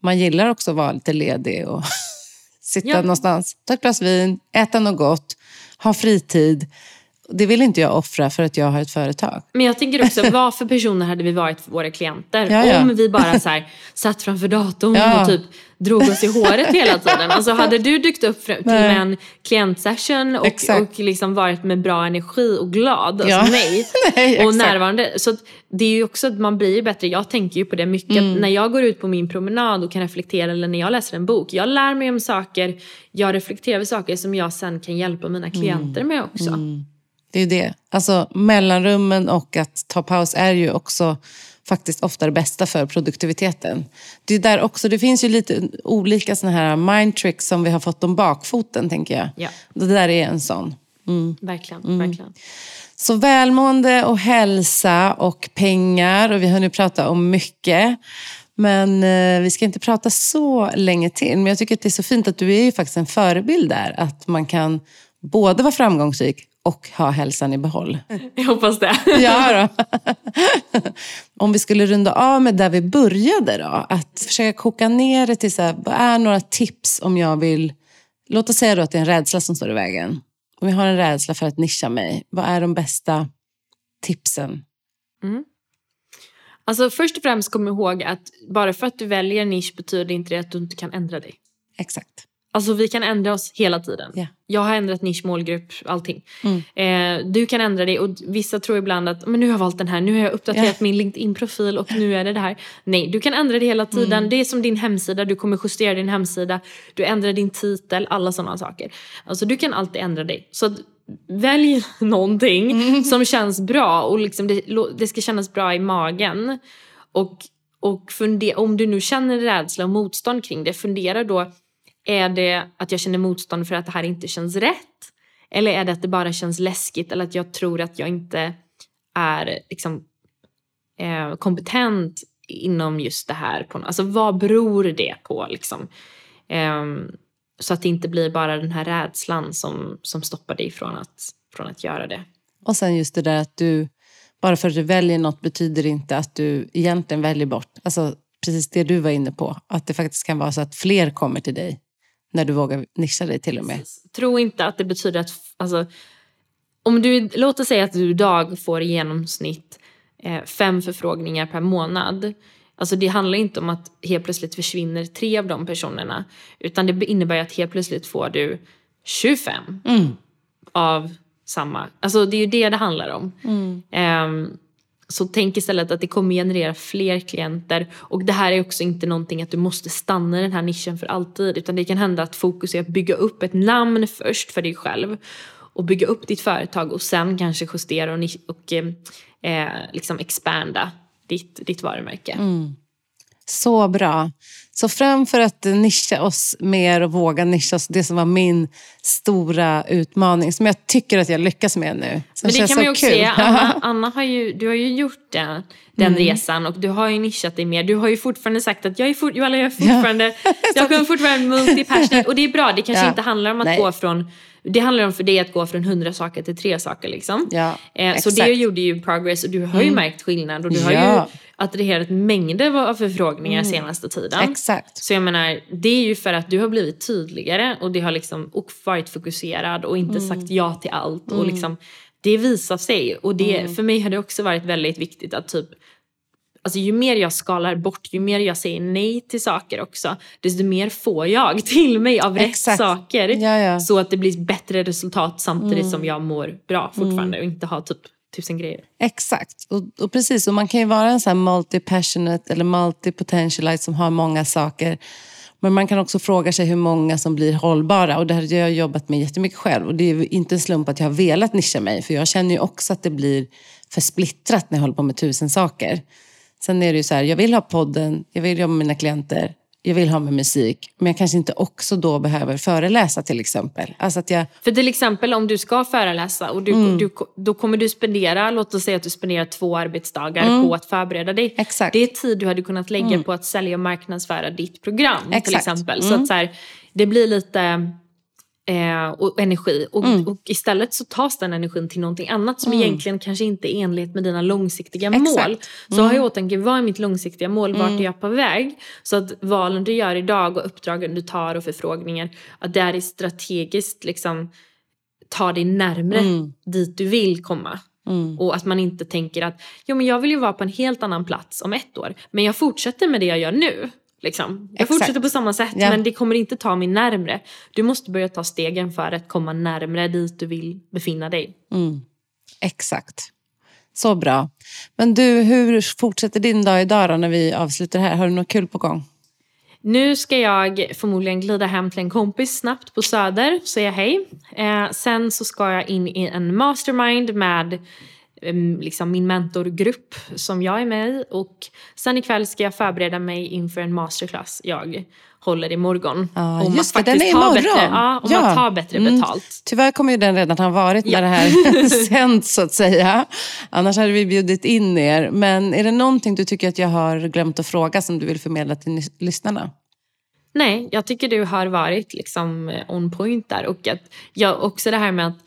Man gillar också att vara lite ledig och sitta Ja. någonstans, ta ett glas vin, äta något gott, ha fritid. Det vill inte jag offra för att jag har ett företag. Men jag tänker också, vad för personer hade vi varit för våra klienter? Ja, ja. Om vi bara så här, satt framför datorn Ja. och typ drog oss i håret hela tiden. Alltså hade du dykt upp till Nej. en klientsession och, Exakt. och liksom varit med bra energi och glad, Ja. alltså nej, Nej, och närvarande. Så det är ju också att man blir bättre. Jag tänker ju på det mycket. Mm. När jag går ut på min promenad och kan reflektera eller när jag läser en bok. Jag lär mig om saker, jag reflekterar över saker som jag sen kan hjälpa mina klienter med också. Det är ju det. Alltså mellanrummen och att ta paus är ju också faktiskt ofta det bästa för produktiviteten. Det, är där också, det finns ju lite olika såna här mind tricks som vi har fått om bakfoten, tänker jag. Ja. Det där är en sån. Verkligen, verkligen. Så välmående och hälsa och pengar. Och vi har nu pratat om mycket. Men eh, vi ska inte prata så länge till. Men jag tycker att det är så fint att du är ju faktiskt en förebild där. Att man kan både vara framgångsrik och ha hälsan i behåll. Jag hoppas det. Ja. Om vi skulle runda av med där vi började då. Att försöka koka ner det till så här, vad är några tips om jag vill... Låt oss säga då att det är en rädsla som står i vägen. Om jag har en rädsla för att nischa mig. Vad är de bästa tipsen? Alltså först och främst kom ihåg att bara för att du väljer nisch betyder inte det att du inte kan ändra dig. Exakt. Alltså vi kan ändra oss hela tiden. Ja. Jag har ändrat nisch, målgrupp, allting. Eh, du kan ändra dig och vissa tror ibland att men nu har jag valt den här, nu har jag uppdaterat Ja. min LinkedIn-profil och nu är det det här. Nej, du kan ändra det hela tiden. Det är som din hemsida, du kommer justera din hemsida, du ändrar din titel, alla sådana saker. Alltså du kan alltid ändra dig. Så välj någonting som känns bra och liksom det, det ska kännas bra i magen. Och, och funde, om du nu känner rädsla och motstånd kring det, fundera då är det att jag känner motstånd för att det här inte känns rätt? Eller är det att det bara känns läskigt eller att jag tror att jag inte är liksom, eh, kompetent inom just det här? På, alltså vad beror det på? Liksom? Eh, så att det inte blir bara den här rädslan som, som stoppar dig från att, från att göra det. Och sen just det där att du, bara för att du väljer något betyder inte att du egentligen väljer bort. Alltså precis det du var inne på. Att det faktiskt kan vara så att fler kommer till dig. När du vågar nischa dig till och med. Tro inte att det betyder att... Alltså, om du, låt oss säga att du idag får i genomsnitt eh, fem förfrågningar per månad. Alltså det handlar inte om att helt plötsligt försvinner tre av de personerna. Utan det innebär att helt plötsligt får du 25 av samma. Alltså det är ju det det handlar om. Ehm, så tänk istället att det kommer generera fler klienter. Och det här är också inte någonting att du måste stanna i den här nischen för alltid. Utan det kan hända att fokus är att bygga upp ett namn först för dig själv. Och bygga upp ditt företag och sen kanske justera och, och eh, eh, liksom expanda ditt, ditt varumärke. Mm. Så bra. Så framför att nischa oss mer och våga nischa oss, det som var min stora utmaning, som jag tycker att jag lyckas med nu. Men det kan man ju så också kul. se. Anna, Anna har ju, du har ju gjort den, den resan och du har ju nischat dig mer. Du har ju fortfarande sagt att jag är, Joella, jag är fortfarande, jag kommer fortfarande multi-passionate. Och det är bra, det kanske Ja. inte handlar om att Nej. gå från det handlar om för dig att gå från hundra saker till tre saker. Liksom. Ja, eh, så det gjorde ju progress och du har ju märkt skillnad och du har Ja. ju attraherat mängder av förfrågningar senaste tiden. Exakt. Så jag menar, det är ju för att du har blivit tydligare och det har liksom och varit fokuserad och inte sagt ja till allt. Och liksom, det visar sig. Och det, för mig har det också varit väldigt viktigt att typ Alltså ju mer jag skalar bort, ju mer jag säger nej till saker också, desto mer får jag till mig av rätt Exakt. saker. Ja, ja. Så att det blir bättre resultat samtidigt som jag mår bra fortfarande och inte har typ tusen grejer. Exakt. Och, och precis, och man kan ju vara en sån här multi-passionate eller multi-potentialite som har många saker. Men man kan också fråga sig hur många som blir hållbara. Och det här har jag jobbat med jättemycket själv. Och det är inte en slump att jag har velat nischa mig. För jag känner ju också att det blir för splittrat när jag håller på med tusen saker. Sen är det ju så här, jag vill ha podden, jag vill jobba med mina klienter, jag vill ha med musik. Men jag kanske inte också då behöver föreläsa till exempel. Alltså att jag, För till exempel om du ska föreläsa och du, Mm. du, då kommer du spendera, låt oss säga att du spenderar två arbetsdagar på att förbereda dig. Mm. Exakt. Det är tid du hade kunnat lägga på att sälja och marknadsföra ditt program till Exakt. Mm. exempel. Så att så här, det blir lite eh, och energi och, Mm. och istället så tas den energin till någonting annat som egentligen kanske inte är enlighet med dina långsiktiga Exakt. Mm. mål. Så har jag i åtanke, vad är mitt långsiktiga mål? Vart är jag på väg? Så att valen du gör idag och uppdragen du tar och förfrågningar, att det är strategiskt liksom ta dig närmre Mm. dit du vill komma. Och att man inte tänker att jo, men jag vill ju vara på en helt annan plats om ett år. Men jag fortsätter med det jag gör nu. Liksom. Jag Exakt. fortsätter på samma sätt Ja. men det kommer inte ta mig närmre. Du måste börja ta stegen för att komma närmre dit du vill befinna dig. Exakt. Så bra. Men du, hur fortsätter din dag idag då när vi avslutar här? Har du något kul på gång? nu ska jag förmodligen glida hem till en kompis snabbt på Söder, säga hej. Eh, sen så ska jag in i en mastermind med liksom min mentorgrupp som jag är med i. Och sen ikväll ska jag förbereda mig inför en masterclass jag håller imorgon. Ja, om just det, den är imorgon. Bättre, ja, om ja. att ta bättre mm. betalt. Mm. Tyvärr kommer ju den redan ha varit när det här sänds så att säga. Annars hade vi bjudit in er. Men är det någonting du tycker att jag har glömt att fråga som du vill förmedla till lyssnarna? Nej, jag tycker du har varit liksom on point där. Och att jag, också det här med att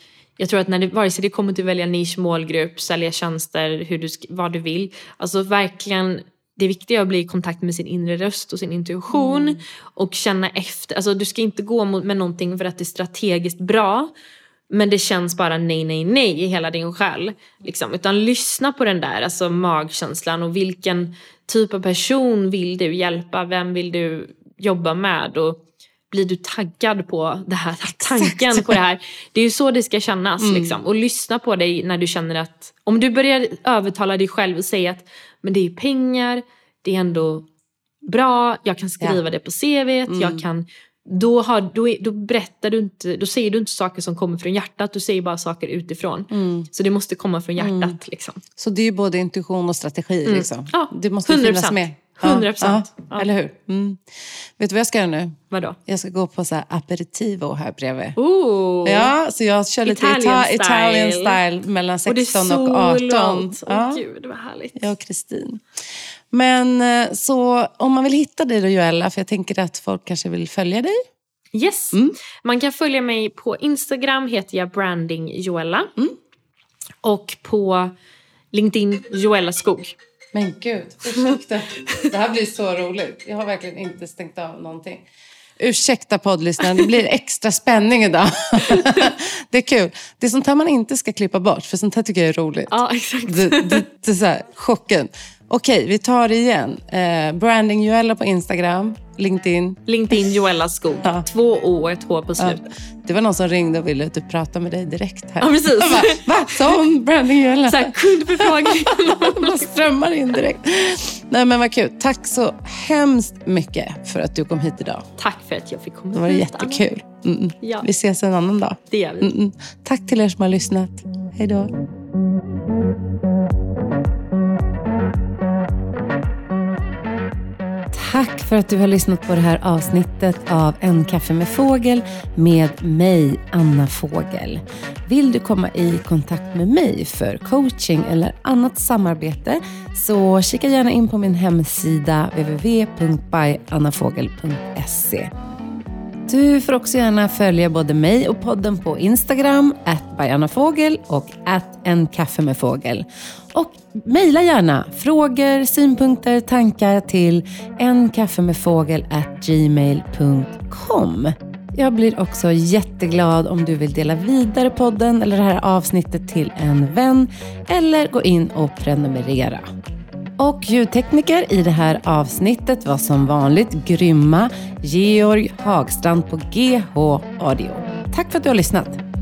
jag tror att när det, vare sig det kommer till att välja nisch, målgrupp, sälja tjänster, hur du, vad du vill. Alltså verkligen det viktiga är att bli i kontakt med sin inre röst och sin intuition mm. och känna efter. Alltså du ska inte gå med någonting för att det är strategiskt bra men det känns bara nej, nej, nej i hela din själ. Liksom. Utan lyssna på den där alltså magkänslan och vilken typ av person vill du hjälpa? Vem vill du jobba med? Och blir du taggad på det här, tanken på det här. Det är ju så det ska kännas. Mm. Liksom. Och lyssna på dig när du känner att, om du börjar övertala dig själv och säga att men det är pengar, det är ändå bra, jag kan skriva ja. det på CVt, mm. jag kan då, har, då, då, berättar du inte, då säger du inte saker som kommer från hjärtat, du säger bara saker utifrån. Mm. Så det måste komma från hjärtat. Mm. Liksom. Så det är både intuition och strategi? Mm. Liksom. Ja, det måste 100%. finnas med. 100 procent. Ja, ja, Eller hur? Mm. Vet du vad jag ska göra nu? Vadå? Jag ska gå på så här aperitivo här bredvid. Ooh. Ja, så jag kör lite Italian, Ita style. Italian style mellan 16 och, och 18. Åh ja. gud, vad härligt. Jag och Kristin. Men eh, så om man vill hitta dig då Joella, för jag tänker att folk kanske vill följa dig. Yes, mm. man kan följa mig på Instagram, heter jag branding Joella. Mm. Och på LinkedIn, Joella Skog. Men gud, ursäkta. Det här blir så roligt. Jag har verkligen inte stängt av någonting. Ursäkta poddlyssnaren, det blir extra spänning idag. det är kul. Det är sånt här man inte ska klippa bort, för sånt här tycker jag är roligt. Ja, exakt. Det, det, det är så här, chocken. Okej, vi tar det igen. Eh, branding Joella på Instagram, LinkedIn. LinkedIn Joella Skog. Ja. Två O och ett H på slutet. Ja. Det var någon som ringde och ville typ prata med dig direkt. här. Ja, precis. Bara, Va? Som branding Joella? Så här, kundförfrågning. Man strömmar in direkt. Nej men vad kul. Tack så hemskt mycket för att du kom hit idag. Tack för att jag fick komma hit. Det var hit, jättekul. -mm. Ja. Vi ses en annan dag. Det gör vi. Mm Tack till er som har lyssnat. Hej då. Tack för att du har lyssnat på det här avsnittet av En kaffe med fågel med mig, Anna Fågel. Vill du komma i kontakt med mig för coaching eller annat samarbete så kika gärna in på min hemsida www.byannafogel.se. Du får också gärna följa både mig och podden på Instagram, @byannafogel och en kaffe med fågel. Och mejla gärna frågor, synpunkter, tankar till enkaffemedfågel@gmail.com. Jag blir också jätteglad om du vill dela vidare podden eller det här avsnittet till en vän eller gå in och prenumerera. Och ljudtekniker i det här avsnittet var som vanligt grymma Georg Hagstrand på GH Audio. Tack för att du har lyssnat.